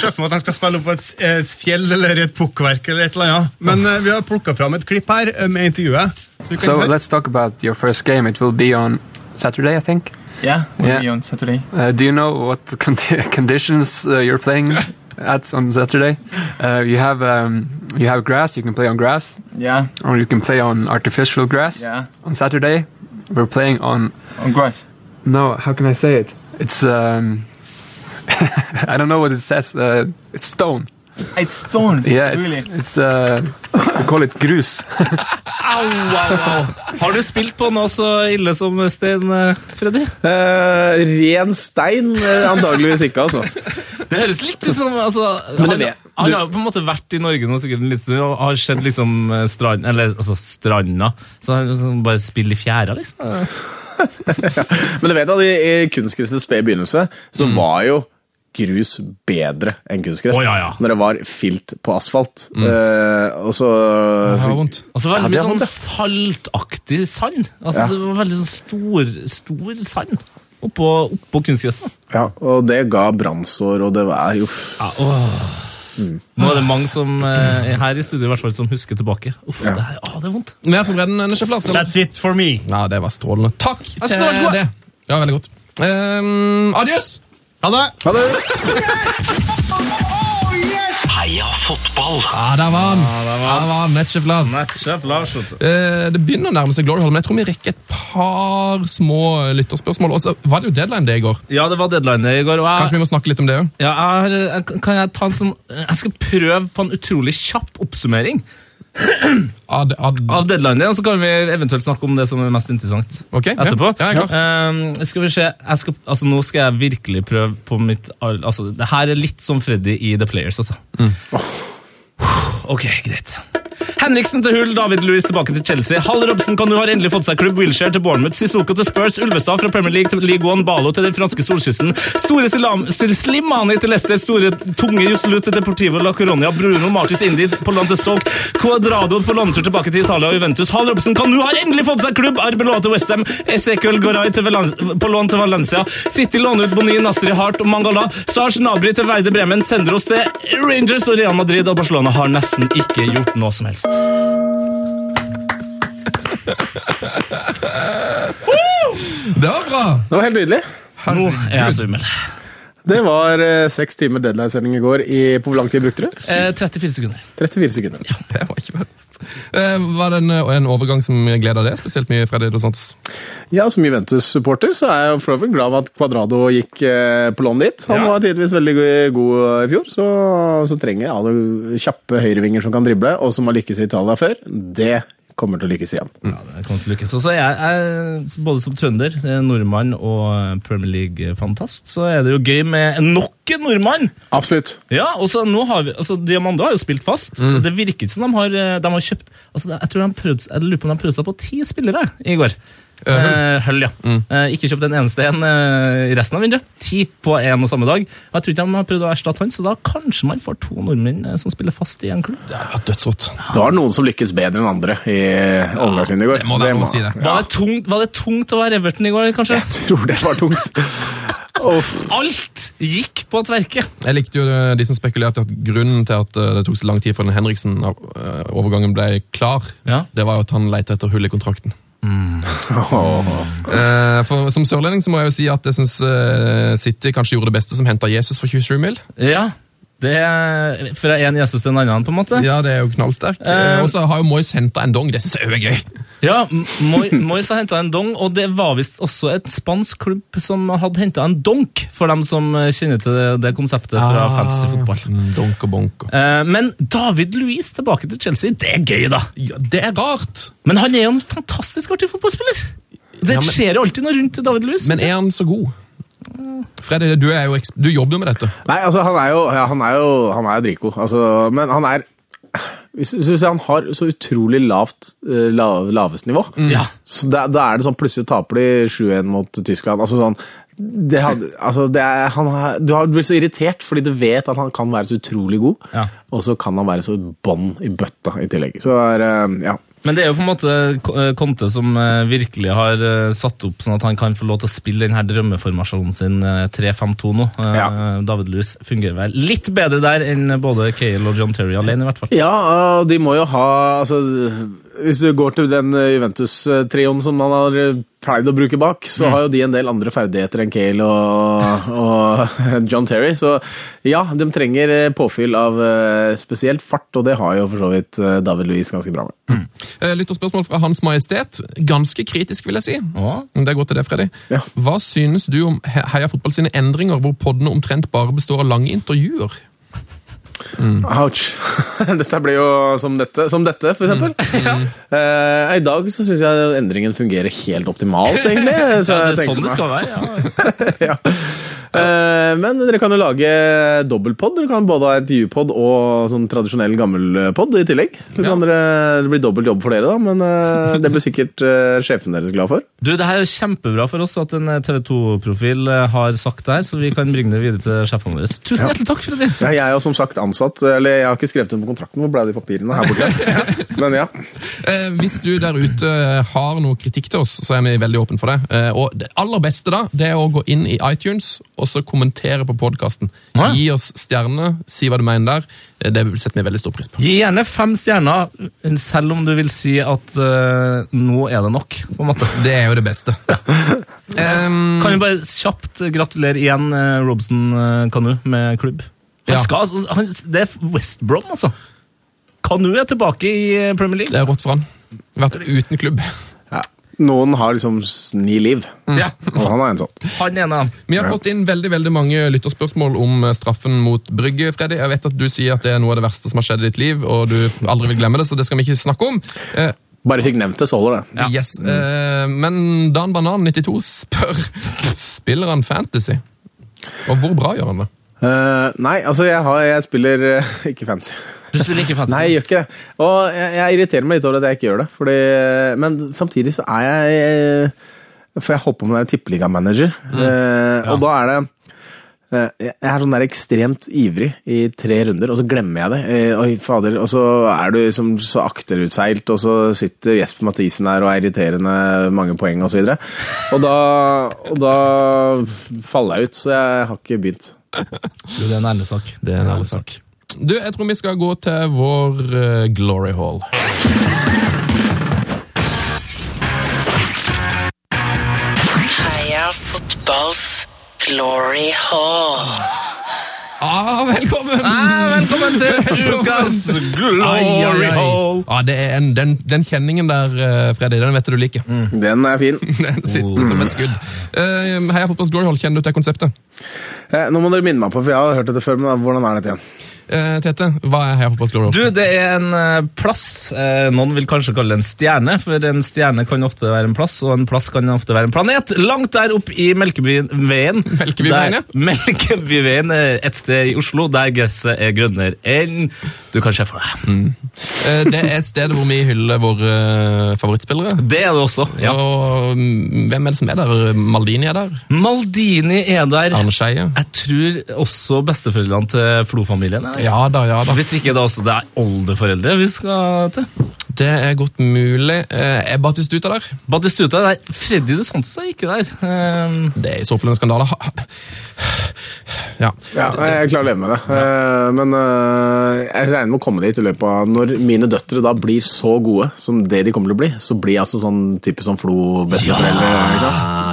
Se for meg at de skal spille opp på et, fjell eller et pukkverk eller et eller annet. Men eh, vi har plukka fram et klipp her eh, med intervjuet. Så So høre. let's talk about your first game. It will be on Saturday, I think. Yeah, we'll Yeah. be on Saturday. Uh, do you know what condi- conditions uh, you're playing at on Saturday? Uh, you have um, you have grass. You can play on grass, Yeah, or you can play on artificial grass. yeah, On Saturday, we're playing on. on grass. No, how can I say it? It's um, I don't know what it says. Uh, it's stone. It's stone. Yeah, it's really. it's uh, we call it grus. Au, au, au. Har du spilt på noe så ille som stein, eh, Freddy? Uh, ren stein? eh, antageligvis ikke, altså. Det høres litt ut som altså, Men det vet- han har jo på en måte vært i Norge nå sikkert liten stund og har sett liksom eh, strand, eller altså stranda. Så han liksom bare spiller i fjæra, liksom. Men du vet at i, i kunstgressets spede begynnelse så var jo grus bedre enn kunstgress. Oh, ja, ja. Når det var filt på asfalt. Eh, og så Det var vondt. Og så veldig mye sånn saltaktig sand. Altså Ja. Det var veldig sånn stor, stor sand oppå, oppå kunstgresset. Ja, og det ga brannsår, og det var jo Ja, åh. Nå er det mange som eh, her i studio i hvert fall som husker tilbake. Uff, det, er, å, det er vondt. Mer for bredden, Nesje Flats. eller? That's it for me. Ja, det var strålende. Takk til strålende. det. Ja, veldig godt. Um, Adios! Ha det! Heia fotball! Ja, der var han. Der var han, Flats. Sjef Lars, vet Lars Eh, det begynner å nærme seg Glory Hall, men jeg tror vi rekker et par små lytterspørsmål. Og så var det jo deadline det i går. Ja, det var deadline i går. Og jeg, Kanskje vi må snakke litt om det òg? ja, jeg, jeg, kan jeg ta en sånn Jeg skal prøve på en utrolig kjapp oppsummering av deadline, og så kan vi eventuelt snakke om det som er mest interessant. okay, etterpå. Ja, ja, uh. Ehm, skal vi se jeg skal, altså, Nå skal jeg virkelig prøve på mitt altså, Det her er litt som Freddy i The Players, altså. Mm. Ok, greit. Henriksen til Hull, David Louis tilbake til Chelsea. Hall Robson nå har endelig fått seg klubb. Wilshere til Bournemouth, Sissoko til Spurs, Ulvestad fra Premier League til League One, Balo til den franske solkysten, Store Slimani til Leicester, Store Tunge Joselu til Deportivo La Coronia, Bruno Martis Indi på land til Stoke, Quadrado på landetur tilbake til Italia og Juventus. Hall Robson nå har endelig fått seg klubb. Arbeloa til Westham, Ezekiel Goray på lån til Valencia, City låner ut Boni, Nasri Hart og Mangala, Sarge Nabri til Veide Bremen, Sender oss til Rangers og Real Madrid og Barcelona har nesten ikke gjort noe som helst. Det var bra! Det var helt nydelig. Nå er jeg svimmel. Det var eh, seks timer deadline-sending i går. I, på hvor lang tid brukte du? Eh, 34 sekunder. 34 sekunder. Ja, Det var ikke verst. Eh, var det en, en overgang som gleda deg spesielt mye, Freddy Dos Santos? Ja, Som Juventus-supporter så er jeg for øvrig glad for at Cuadrado gikk eh, på lån dit. Han Ja. var tidvis veldig god i fjor, så, så trenger jeg alle kjappe høyrevinger som kan drible, og som har lykkes i Italia før. Det kommer til å lykkes igjen. Ja, det kommer til å lykkes. Og så er jeg, jeg, både som trønder, nordmann og Premier League-fantast, så er det jo gøy med nok en nordmann! Absolutt. Ja, og så nå har vi, altså Diamando har jo spilt fast. Det virker ikke som de har, eh, de har kjøpt altså Jeg tror de prøvde, jeg lurer på om de prøvde seg på ti spillere i går. Eh, Hull, ja. Eh, ikke kjøpt en eneste en eh, i resten av vinduet. Ti på én og samme dag. Og jeg tror ikke de har prøvd å erstatte han, så da kanskje man får to nordmenn eh, som spiller fast i en klubb. Det er dødsrått. Det var noen som lykkes bedre enn andre i overgangsvinduet i går. Det må det lov å si det. Var, det tungt, var det tungt å være Everton i går, kanskje? Jeg tror det var tungt. Alt gikk på tverke! Jeg likte jo eh, de som spekulerte at grunnen til at eh, det tok så lang tid før den Henriksen-overgangen ble klar, Ja. det var jo at han lette etter hull i kontrakten. Eh, for Som sørlending så må jeg jo si at jeg syns City kanskje gjorde det beste som henta Jesus for 27 mil. Ja, det er fra en Jesus til en annen, på en måte. Ja, det er jo knallsterk. Eh, Eh, og så har jo Moyes henta en dong. Det syns jeg er gøy. Ja, Moy- Moyes har henta en dong, og det var visst også et spansk klubb som hadde henta en donk, for dem som kjenner til det, det konseptet fra fantasy fotball. Mm, Donk og bonk. Eh, men David Luiz tilbake til Chelsea, det er gøy, da. Ja, det er rart! Men han er jo en fantastisk artig fotballspiller. Det Ja, men- skjer jo alltid noe rundt David Luiz. Men er han så god? Freddy, du, er jo, du jobber jo med dette. Nei, altså, han er jo, ja, han er jo han er jo dritgod. Altså, men han er hvis, du ser, Han har så utrolig lavt eh, lav, lavest nivå. Ja. Så da, da er det sånn Plutselig taper de 7-1 mot Tyskland. altså sånn det altså det er, han har, Du har blitt så irritert fordi du vet at han kan være så utrolig god, Ja. og så kan han være så bånn i bøtta i tillegg. Så er, eh, ja. Men det er jo på en måte eh, Conte som eh, virkelig har eh, satt opp sånn at han kan få lov til å spille denne drømmeformasjonen sin eh, 3-5-2 nå. Ja. David Lewis fungerer vel litt bedre der enn både Cale og John Terry alene, i hvert fall. Ja, de må jo ha altså, Hvis du går til den eh, Juventus-trioen som man har eh, pleid å bruke bak, så har jo de en del andre ferdigheter enn Cale og, og John Terry. Så ja, de trenger eh, påfyll av spesielt fart, og det har jo for så vidt David Louise ganske bra med. Mm. Lytterspørsmål fra Hans Majestet. Ganske kritisk, vil jeg si. Ja. Det går til det, Freddy. Ja. Hva synes du om Heia Fotball sine endringer, hvor poddene omtrent bare består av lange intervjuer? Ouch. Dette blir jo som dette, som dette for eksempel. Uh, I dag så syns jeg endringen fungerer helt optimalt, egentlig. Så Ja, det er sånn det skal være. ja. ja. Eh, Men dere kan jo lage dobbeltpod. Dere kan både ha intervjupod og sånn tradisjonell gammelpod i tillegg. Så Ja. kan dere, det blir dobbelt jobb for dere, da, men eh, det blir sikkert eh, sjefen deres glad for. Du, Det her er kjempebra for oss at en TV 2-profil har sagt det her, så vi kan bringe det videre til sjefene våre. Tusen Ja. hjertelig takk, Freddy. Ja, jeg er jo som sagt ansatt, eller jeg har ikke skrevet under på kontrakten, hvor ble de papirene her borte? Men ja. Eh, hvis du der ute har noe kritikk til oss, så er vi veldig åpne for det. Eh, og det aller beste da, det er å gå inn i iTunes og så kommentere på podkasten. Ja. Gi oss stjerner, si hva du mener der. Det setter vi veldig stor pris på. Gi gjerne fem stjerner, selv om du vil si at uh, nå er det nok. på en måte. Det er jo det beste. um, Kan vi bare kjapt gratulere igjen uh, Robson eh, Kanu med klubb? Han Ja. skal, altså- han, det er West Brom, altså. Kanu er tilbake i Premier League. det er rått for han. Vært uten klubb. Ja. Noen har liksom ni liv, Ja, og han er en sånn. Han ene. Vi har fått inn veldig veldig mange lytterspørsmål om eh, straffen mot Brygge. Freddy. Jeg vet at du sier at det er noe av det verste som har skjedd i ditt liv, og du aldri vil glemme det, så det skal vi ikke snakke om. Eh, Bare fikk nevnt det, så holder det. Yes, eh, Men Dan Banan 92 spør spiller han Fantasy. Og hvor bra gjør han det? Eh, nei, altså jeg, har, jeg spiller uh, ikke fancy. Du spiller ikke fancy? Nei, jeg gjør ikke det. Og jeg, jeg irriterer meg litt over at jeg ikke gjør det. Fordi, men samtidig så er jeg For jeg holder på med tippeligamanager, mm. Uh, ja. Og da er det eh, Jeg er sånn der ekstremt ivrig i tre runder, og så glemmer jeg det. Eh, Oi, fader. Og så er du liksom så akterutseilt, og så sitter Jesper Mathisen her og er irriterende mange poeng, og så. Og da, og da faller jeg ut, så jeg har ikke begynt. Jo, det er en ærlig sak. Det er en ærlig sak. Du, jeg tror vi skal gå til vår uh, Glory Hall. Heia fotballs Glory Hall. Ah, velkommen! Ah, velkommen til ukas Glory hole! er en, den, den kjenningen der, eh, Freddy, den vet jeg du liker. Den er fin. Den sitter som et skudd. Uh, Heia Fotballs Glory hole, kjenner du til konseptet? Eh, Nå må dere minne meg på, for jeg har hørt dette før, men hvordan er dette igjen? Eh, Tete, hva er Heia Fotballs Glory? Du, det er en eh, plass. Eh, noen vil kanskje kalle det en stjerne, for en stjerne kan ofte være en plass, og en plass kan ofte være en planet. Langt der oppe i Melkebyveien. Melkebyveien, ja. Melkebyveien er et sted i Oslo der gresset er grønnere enn du kan se for deg. Mm. Det er stedet hvor vi hyller våre favorittspillere. Det er det også. ja. Og mm, hvem er det som er der? Maldini er der. Maldini er der. Arne Skeie. Jeg tror også besteforeldrene til Flo-familien er. Ja da, ja da. Hvis ikke det også det er oldeforeldre vi skal til. Det er godt mulig. Eh, Er Batistuta der? Batistuta er der. Freddy de Santos er ikke der. Um... Det er i så fall en skandale. Ja. Ja, jeg klarer å leve med det. Ja. Men eh, jeg regner med å komme dit i løpet av Når mine døtre da blir så gode som det de kommer til å bli, så blir jeg altså sånn type sånn Flo-besteforeldre. Ja?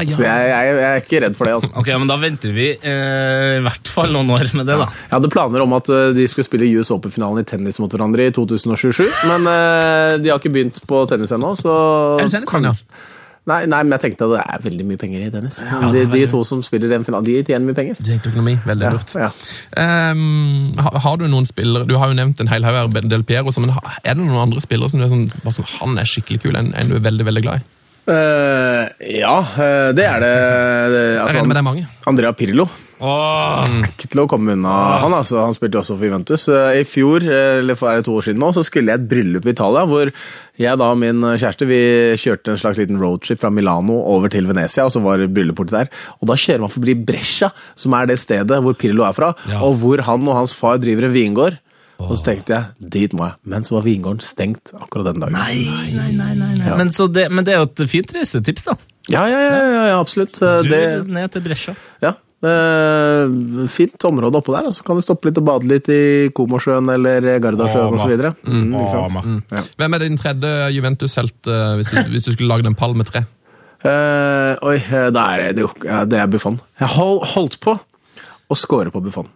Så jeg, jeg, jeg er ikke redd for det. altså. ok, men da venter vi eh, i hvert fall noen år med det, da. Jeg hadde planer om at eh, de skulle spille US Open-finalen i tennis mot hverandre i 2027, men eh, de har ikke begynt på tennis ennå, så Er det tennis, kan, ja? Nei, nei, men jeg tenkte at det er veldig mye penger i tennis. de, de to som spiller den finalen, de tjener mye penger. Tenkt økonomi, veldig Ja, lurt. ja. Ehm, har, har du noen spillere Du har jo nevnt en hel haug her, Del Piero, men er det noen andre spillere som du er sånn sånn, Han er skikkelig kul, en, en du er veldig veldig glad i? Uh, ja, eh, det er det. det Jeg altså, regner med det er mange. Andrea Pirlo. Åh, Ikke til å komme unna han. altså. Han spilte også for Juventus. Eh, I fjor, eh, eller for er det to år siden nå, så skulle jeg et bryllup i Italia, hvor jeg da og min kjæreste vi kjørte en slags liten roadtrip fra Milano over til Venezia, og så var bryllupet der. Og da kjører man forbi Brescia, som er det stedet hvor Pirlo er fra, Ja. og hvor han og hans far driver en vingård. Og så tenkte jeg, dit må jeg. Men så var vingården stengt akkurat den dagen. nei, nei, nei, nei, nei. Men, så det, men det er jo et fint reisetips, da. Ja, ja, ja, ja, ja absolutt. Du Det, ned til Brescia. ja. Eh, fint område oppå der. Så kan du stoppe litt og bade litt i Komosjøen eller Gardasjøen osv. Mm, mm. Sant? Hvem er din tredje Juventus-helt uh, hvis, du- hvis du skulle lagd en pall med tre? Uh, oi, da er det jo ja, Det er Buffon. Jeg hold, holdt på å score på Buffon.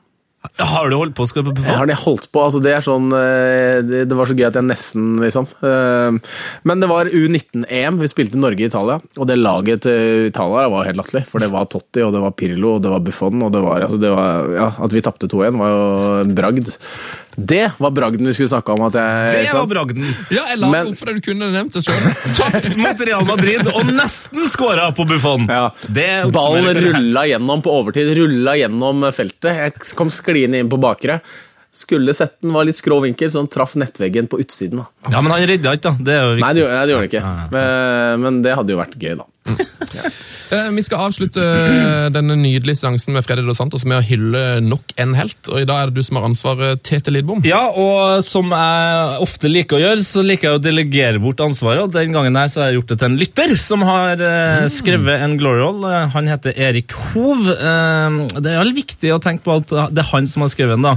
Har du holdt på å skape på Jeg har det holdt på, altså det er sånn eh, det, var så gøy at jeg nesten, liksom. Eh, Men det var U19-EM, vi spilte Norge-Italia, og det laget til Italia var helt latterlig. For det var Totti, og det var Pirlo, og det var Buffon, og det var, altså det var ja, At vi tapte 2-1 var jo en bragd. Det var bragden vi skulle snakke om. at jeg... Det var bragden. Ja, jeg la Men- opp fordi du kunne nevnt det sjøl. Tapt mot Real Madrid og nesten skåra på Buffon. Ja. Ballen rulla gjennom på overtid, rulla gjennom feltet. Jeg kom skliende inn på bakre. Skulle sett den var litt skrå vinkel, så han traff nettveggen på utsiden. da. Ja, men han redda ikke, da. Det er jo Nei, viktig. det gjorde, nei, det gjorde han ikke. Men det hadde jo vært gøy, da. Eh, Vi skal avslutte eh, denne nydelige seansen med Freddy Dos Santos med å hylle nok en helt. Og i dag er det du som har ansvaret, Tete Lidbom. Ja, og som jeg ofte liker å gjøre, så liker jeg å delegere bort ansvaret. Og den gangen her så har jeg gjort det til en lytter som har eh, skrevet en glory roll. Han heter Erik Hov. Det er veldig viktig å tenke på at det er han som har skrevet den, da.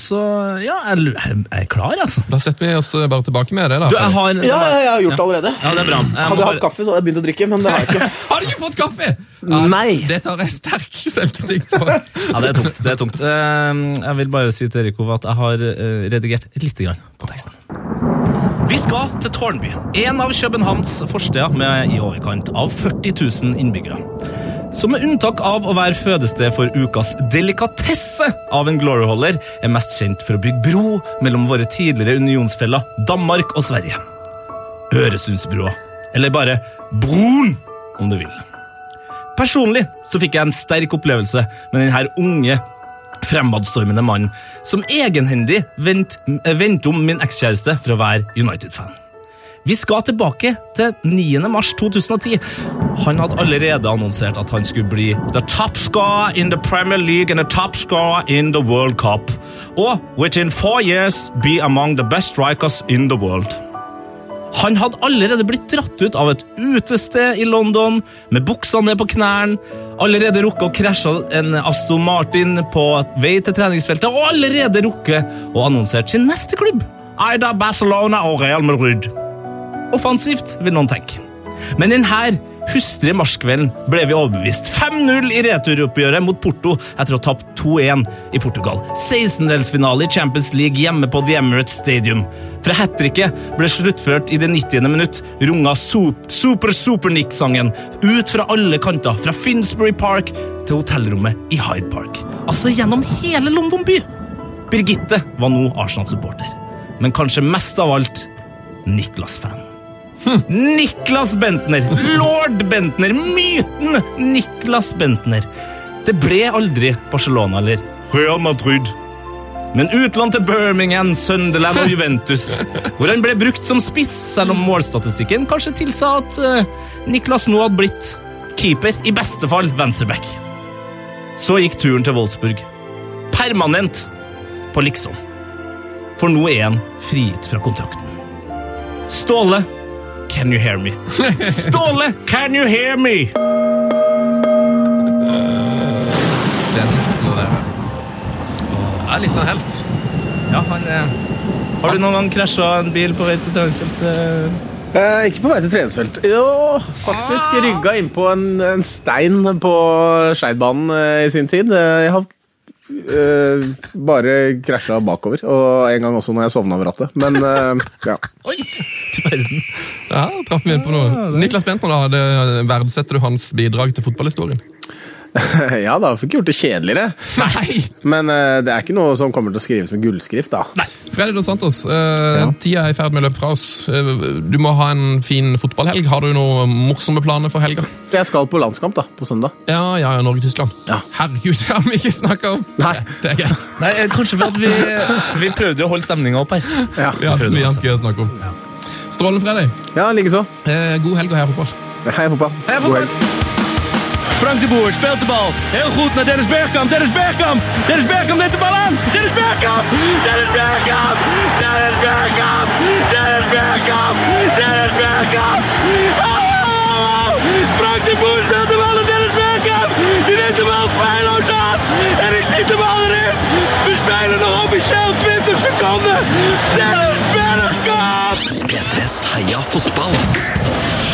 Så ja, jeg, er klar, altså. Da setter vi oss bare tilbake med det. da. Du, jeg har Ja, ja, jeg har gjort det allerede. Ja, det er bra. Hadde jeg hatt kaffe, så hadde jeg begynt å drikke, men det har jeg ikke. Har du ikke fått kaffe?! Nei. Det tar jeg sterk selvkritikk på. Ja, det er tungt. det er tungt. Eh, Jeg vil bare si til Erik Ove at jeg har eh, redigert litt grann på teksten. Vi skal til Tårnby, en av Københavns forsteder med i overkant av 40 000 innbyggere. Som med unntak av å være fødested for ukas delikatesse av en gloryholder, er mest kjent for å bygge bro mellom våre tidligere unionsfeller Danmark og Sverige. Øresundsbrua, eller bare Broen, om du vil. Personlig så fikk jeg en sterk opplevelse med denne unge, Fremadstormende mannen som egenhendig vendte eh, om min ekskjæreste for å være United-fan. Vi skal tilbake til 9. mars 2010. Han hadde allerede annonsert at han skulle bli the top scorer in the Premier League and the top scorer in the World Cup. Og within four years be among the best strikers in the world. Han hadde allerede blitt dratt ut av et utested i London med buksa ned på knærne, allerede rukket å krasje en Aston Martin på vei til treningsfeltet, og allerede rukket å annonsere sin neste klubb, Aida Barcelona og Real Madrid. Offensivt, vil noen tenke. Men denne hustre marskvelden ble vi overbevist. 5-0 i returoppgjøret mot Porto etter å ha tapt 2-1 i Portugal. 16-delsfinale i Champions League hjemme på The Emirates Stadium. Fra hat tricket ble sluttført i det 90. minutt, runga Sup- Super Super Nick-sangen ut fra alle kanter, fra Finsbury Park til hotellrommet i Hyde Park. Altså gjennom hele London by. Birgitte var nå Arsenal-supporter, men kanskje mest av alt Niklas-fan. Niklas Bentner! Lord Bentner! Myten Niklas Bentner. Det ble aldri Barcelona eller Real Madrid. Men utlån til Birmingham, Sunderland og Juventus, hvor han ble brukt som spiss, selv om målstatistikken kanskje tilsa at eh, Niklas nå hadde blitt keeper, i beste fall venstreback. Så gikk turen til Wolfsburg. Permanent på liksom. For nå er han frigitt fra kontrakten. Ståle, can you hear me? Ståle, can you hear me? Den må det være. er litt av en helt. Ja, han er Har du noen gang krasja en bil på vei til treningsfeltet? Eh, ikke på vei til treningsfelt. Jo, faktisk rygga innpå en, en stein på Skeidbanen eh, i sin tid. Eh, Jeg har eh, bare krasja bakover, og en gang også når jeg sovna ved rattet. Men uh, ja. Oi! Til verden. Ja, traff vi inn på noe. Niklas Bentner, da, det verdsetter du hans bidrag til fotballhistorien? ja da, fikk gjort det kjedeligere. Nei! Men uh, det er ikke noe som kommer til å skrives med gullskrift, da. Freddy Dos Santos, eh, tida er i ferd med å løpe fra oss. Uh, du må ha en fin fotballhelg. Har du noen morsomme planer for helga? Jeg skal på landskamp da, på søndag. Ja, ja, ja Norge-Tyskland. Herregud, det har vi ikke snakka om! Nei. Det er greit. Nei, Kanskje for at vi, vi prøvde å holde stemninga opp her. Ja, Vi har så mye annet gøy å snakke om. Strålende, Freddy. Ja, likeså. Eh, god helg og heia fotball. Heia fotball. Heia God fotball. Frank de Boer speelt de bal. Heel goed naar Dennis Bergkamp. Dennis Bergkamp. Dennis Bergkamp neemt de bal aan. Dennis Bergkamp. Dennis Bergkamp. Dennis Bergkamp. Dennis Bergkamp. Dennis Bergkamp. Oh! Frank de Boer speelt de bal naar Dennis Bergkamp. Die neemt de bal feilloos aan. En ik schiet de bal erin. We spelen nog officieel 20 seconden. Dennis Bergkamp. P3s Heia fotball. Ny